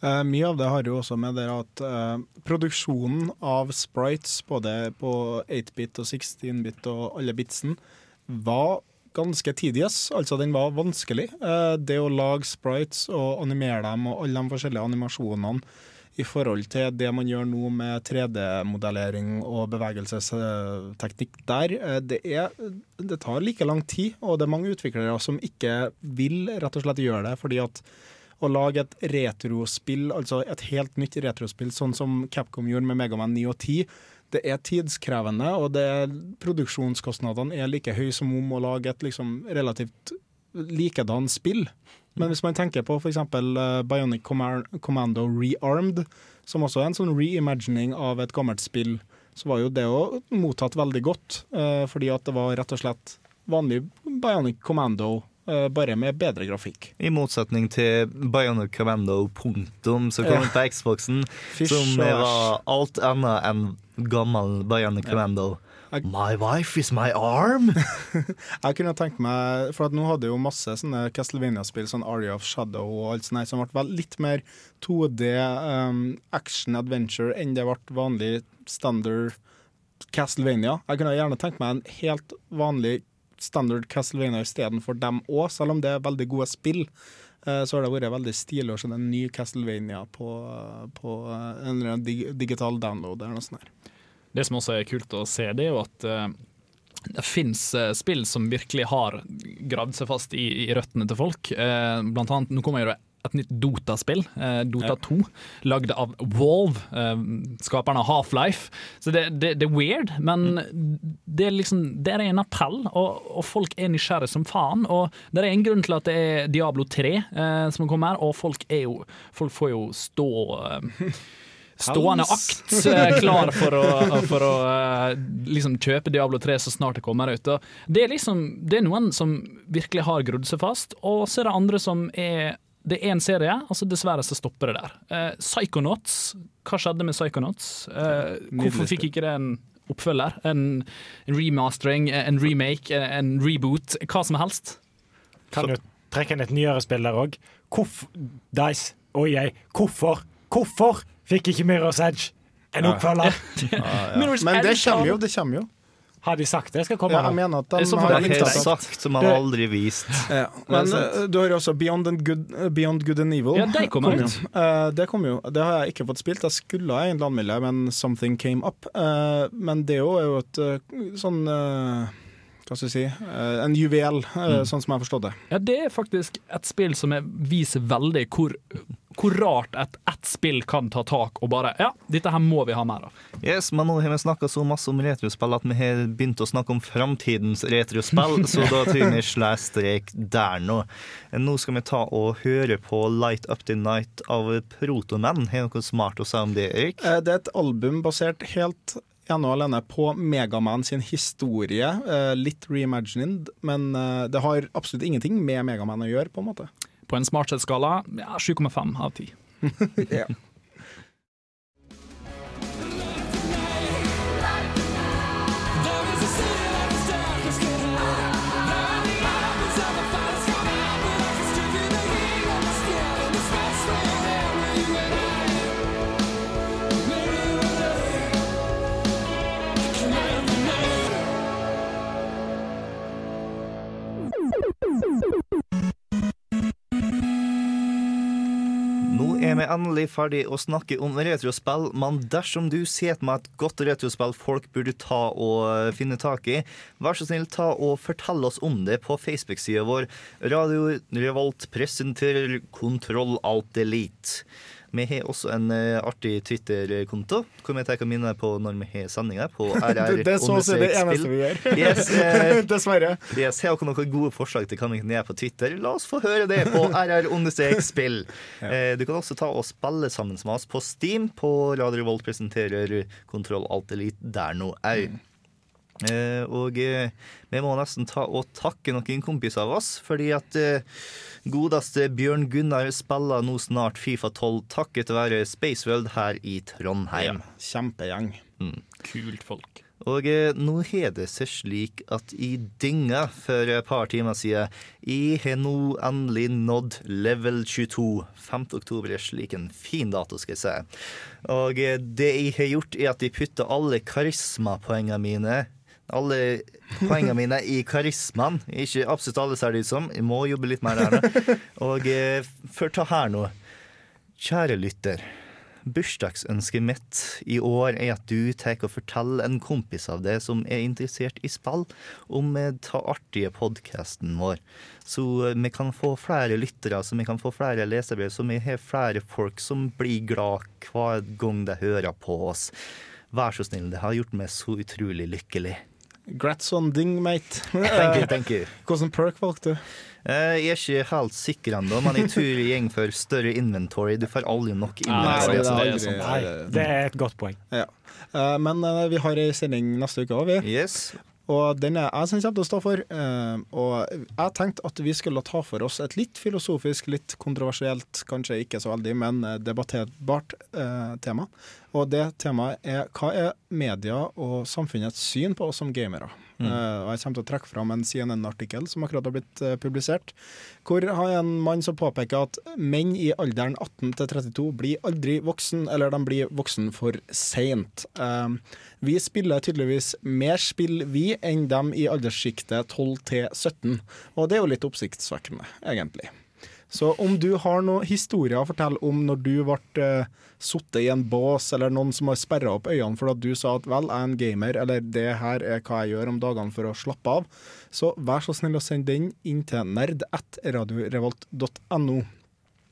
Eh, mye av det har jo også med det at eh, produksjonen av sprites, både på 8-bit og 16-bit og alle bitsen, var ganske tidies, Altså, den var vanskelig. Eh, det å lage sprites og animere dem og alle de forskjellige animasjonene i forhold til det man gjør nå med 3D-modellering og bevegelsesteknikk der, eh, det, er, det tar like lang tid, og det er mange utviklere som ikke vil rett og slett gjøre det, fordi at å lage et retrospill, altså et helt nytt retrospill, sånn som Capcom gjorde med Megaman 9 og 10, det er tidskrevende, og er, produksjonskostnadene er like høye som om å lage et liksom relativt likedan spill. Men hvis man tenker på f.eks. Uh, Bionic Commando Rearmed, som også er en sånn reimagining av et gammelt spill, så var jo det òg mottatt veldig godt, eh, fordi at det var rett og slett vanlig Bionic Commando, eh, bare med bedre grafikk. I motsetning til Bionic Commando punktum, som kom ut på Xboxen, som var alt annet enn gammel Bionic Commando. My wife is my arm! Jeg kunne tenkt meg, for nå hadde jo masse sånne Castlevania-spill, sånn Aria of Shadow og alt sånt, som ble litt mer 2D um, action-adventure enn det ble vanlig standard Castlevania. Jeg kunne gjerne tenkt meg en helt vanlig standard Castlevania istedenfor dem òg, selv om det er veldig gode spill. eh, Så har det vært veldig stilig å se en ny Castlevania på, på eh, en dig digital download eller noe sånt. Der. Det som også er kult å se, det er jo at eh, det fins spill som virkelig har gravd seg fast i, i røttene til folk. Blant annet, nå kommer jo det et nytt Dota-spill, eh, Dota 2, lagd av Valve, eh, skaperne av Half-Life. Så det, det, det er weird, men det er liksom Det er en appell, og, og folk er nysgjerrige som faen. Og det er en grunn til at det er Diablo 3 eh, som kommer, her, og folk er jo Folk får jo stå eh, Stående akt eh, klar for å, for å liksom kjøpe Diablo 3 så snart det kommer ut. Og det er liksom Det er noen som virkelig har grodd seg fast, og så er det andre som er det er en serie, og så dessverre så stopper det der. Eh, Psychonauts, hva skjedde med Psychonauts? Eh, hvorfor fikk ikke det en oppfølger? En, en remastering, en remake, en reboot, hva som helst? Kan jo trekke inn et nyere spill der òg. Dice og jeg, hvorfor? Hvorfor fikk ikke Mirror's Edge? En oppfølger! Men det kommer jo, det kommer jo. Har de sagt det skal komme? Ja, jeg mener at de Det er har det er inntatt- sagt som man har aldri vist. Ja, men eh, du har jo også Beyond, and good, eh, Beyond Good and Evil. Ja, de kom kom ut. Eh, det kom jo. Det har jeg ikke fått spilt. Jeg skulle egentlig anmelde, men something came up. Eh, men det er jo er jo et sånn Hva skal jeg si En juvel, Mm. sånn som jeg har forstått det. Ja, det er faktisk et spill som er, viser veldig hvor, hvor rart et ett spill kan ta tak og bare Ja, dette her må vi ha mer av. Yes, men nå har vi snakka så masse om retrospill at vi har begynt å snakke om framtidens retrospill, så da tror jeg vi slår strek der nå. Nå skal vi ta og høre på Light Up The Night av Protoman. Har du noe smart å si om det, Erik? Eh, det er et album basert helt ene og alene på Megaman sin historie. eh, litt reimagined, men eh, det har absolutt ingenting med Megaman å gjøre, på en måte. På en smarthetsskala ja, 7,5 av 10. ja. Er vi endelig ferdig å snakke om retrospill, men dersom du ser med et godt retrospill folk burde ta og finne tak i, vær så snill ta og fortell oss om det på Facebook-sida vår. Radio Revolt presenterer Kontroll Alt Elite. Vi har også en eh, artig Twitter-konto hvor vi tar minner på når vi har sendinger på RR. Det er så å si det eneste vi gjør. Yes, eh, Dessverre. Yes, har dere noen gode forslag til hva vi kan gjøre på Twitter? La oss få høre det på RR-spill. Eh, Du kan også ta og spille sammen med oss på Steam. På Radio Volt presenterer Kontroll Alt Elite der nå au. Eh, og eh, vi må nesten ta og takke noen kompiser av oss, fordi at eh, godeste Bjørn Gunnar spiller nå snart Fifa 12 takket være Spaceworld her i Trondheim. Kjempegjeng. Mm. Kult folk. Og eh, nå har det seg slik at i dynga for et par timer siden Jeg har nå endelig nådd level 22. 5. oktober er slik en fin dato, skal jeg si. Og eh, det jeg har gjort, er at jeg putter alle karismapoengene mine alle poengene mine i karismaen. Ikke absolutt alle, ser det ut som. Jeg må jobbe litt mer der nå. Og eh, for ta her nå. Kjære lytter. Bursdagsønsket mitt i år er at du tar og forteller en kompis av deg som er interessert i spill, om eh, ta artige podkasten vår. Så eh, vi kan få flere lyttere, så vi kan få flere leserbrev, så vi har flere folk som blir glad hver gang de hører på oss. Vær så snill, det har gjort meg så utrolig lykkelig. Grats on ding, mate. Thank you, thank you. Hvilken perk valgte du? Eh, Jeg er ikke helt sikker ennå, men jeg tror jeg går for større inventory. Du får aldri nok Nei, inventory. det er aldri- sånn. Nei, det er et godt poeng. Ja. Eh, men eh, vi har ei sending neste uke òg, vi. Og den er jeg som kommer til å stå for. Eh, og jeg tenkte at vi skulle ta for oss et litt filosofisk, litt kontroversielt, kanskje ikke så veldig, men eh, debatterbart eh, tema. Og det temaet er hva er media og samfunnets syn på oss som gamere? Mm. Eh, og jeg kommer til å trekke fram en CNN-artikkel som akkurat har blitt eh, publisert, hvor har en mann som påpeker at menn i alderen 18 til 32 blir aldri voksen, eller de blir voksen for seint. Eh, vi spiller tydeligvis mer spill, vi, enn dem i alderssjiktet 12 til 17. Og det er jo litt oppsiktsvekkende, egentlig. Så om du har noen historier å fortelle om når du ble uh, i en bås, eller noen som har sperra opp øynene for at du sa at vel, jeg er en gamer, eller det her er hva jeg gjør om dagene for å slappe av, så vær så snill å sende den inn til nerd.radiorevolt.no.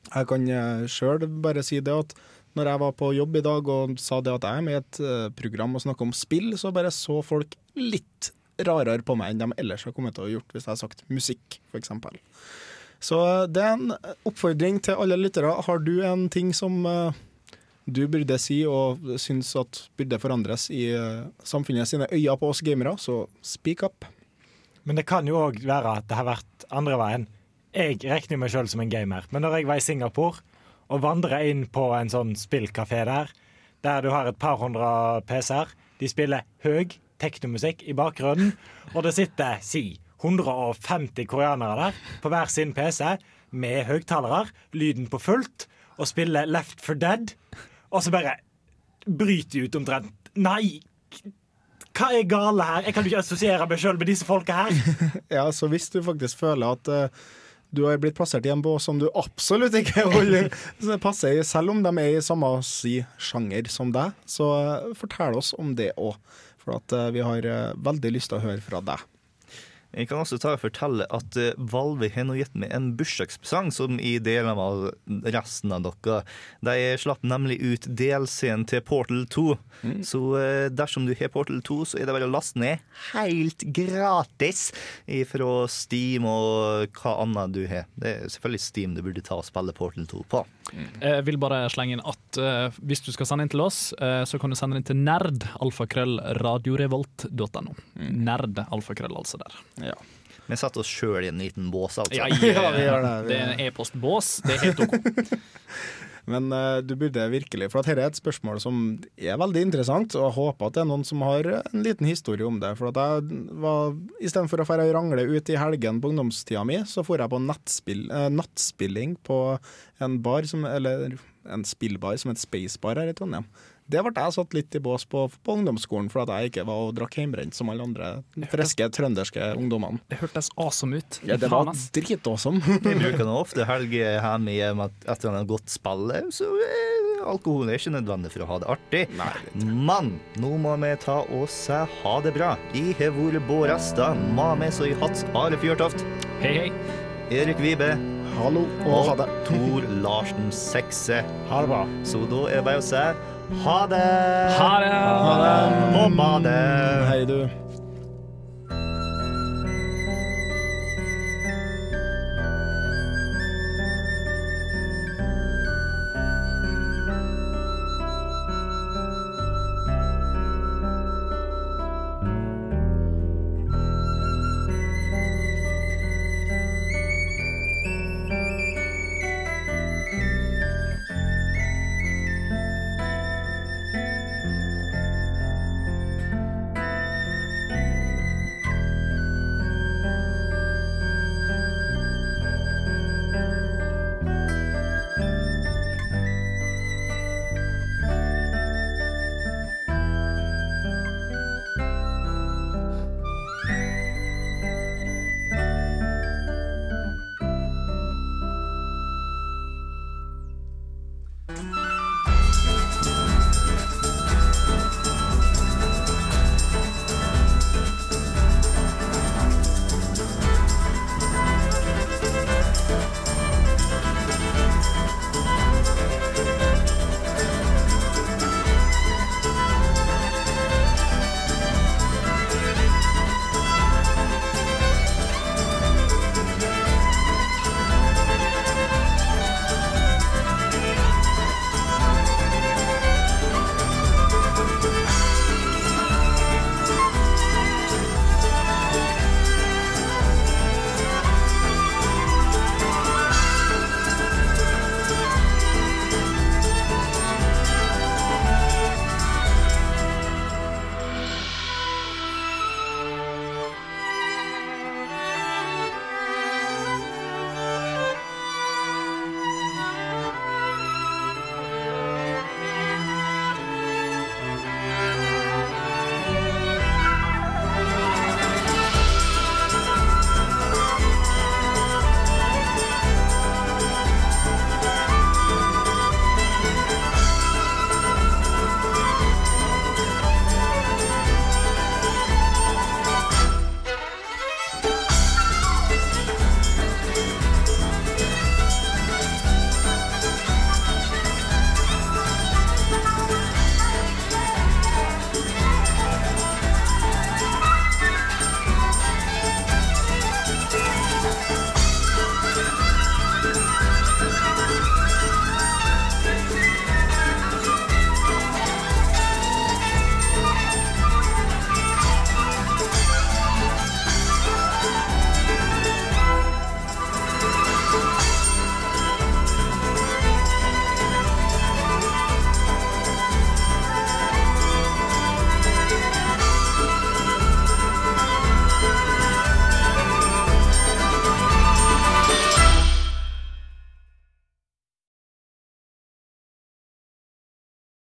Jeg kan uh, sjøl bare si det at når jeg var på jobb i dag og sa det at jeg er med i et eh, program og snakker om spill, så bare så folk litt rarere på meg enn de ellers har kommet til å gjort hvis jeg har sagt musikk, f.eks. Så eh, det er en oppfordring til alle lyttere. Har du en ting som eh, du burde si og syns at burde forandres i eh, samfunnet sine øyne på oss gamere, så speak up. Men det kan jo òg være at det har vært andre veien. Jeg regner meg sjøl som en gamer, men når jeg var i Singapore og vandra inn på en sånn spillkafé der, der du har et par hundre PC-er, de spiller høy teknomusikk i bakgrunnen, og det sitter si 150 koreanere der på hver sin PC med høyttalere, lyden på fullt, og spiller Left for Dead, og så bare bryter ut omtrent. Nei! Hva er gale her? Jeg kan jo ikke assosiere meg sjøl med disse folka her. Ja, så hvis du faktisk føler at uh, du har blitt plassert i en bås som du absolutt ikke holder, så passer i, selv om de er i samme si, sjanger som deg, så uh, fortell oss om det òg. For at uh, vi har veldig lyst til å høre fra deg. Jeg kan også ta og fortelle at eh, Valve har nå gitt meg en bursdagspresang som i deler av resten av dere. De slapp nemlig ut DLC-en til Portal 2. Så eh, dersom du har Portal 2, så er det bare å laste ned helt gratis fra Steam og hva annet du har. Det er selvfølgelig Steam du burde ta og spille Portal 2 på. Jeg vil bare slenge inn at uh, hvis du skal sende inn til oss, uh, så kan du sende inn til nerdalfakrøllradiorevolt.no. Mm. radiorevolt.no. Nerd, altså der. Vi setter oss sjøl i en liten bås, altså. Ja, ja, vi gjør det. Det er en e-postbås. Det er helt OK. Men uh, du burde virkelig, for dette er et spørsmål som er veldig interessant, og jeg håper at det er noen som har en liten historie om det. For at jeg var, istedenfor å dra og rangle ut i helgen på ungdomstida mi, så dro jeg på nettspill, uh, nattspilling på en bar, som, eller en spillbar som het Spacebar her i Trondheim. Det ble jeg satt litt i bås på på ungdomsskolen, for at jeg ikke var og drakk hjemmebrent som alle andre friske trønderske ungdommene. Det hørtes awesome ut. Ja, det var dritawesome. Jeg bruker nå ofte helger hjemme hjem at- etter en godt spille, så eh, alkohol er ikke nødvendig for å ha det artig. Men nå må vi ta og se ha det bra. Jeg har vært Bård Restad, Mames og jeg hatt Are Fjørtoft. Hei, hei. Erik Vibe. Hallo, og ha det. Tor Larsen Sekse. Ha det bra. Så da er det bare å si ha det. Ha det. Ha det. På badet. Hei, du.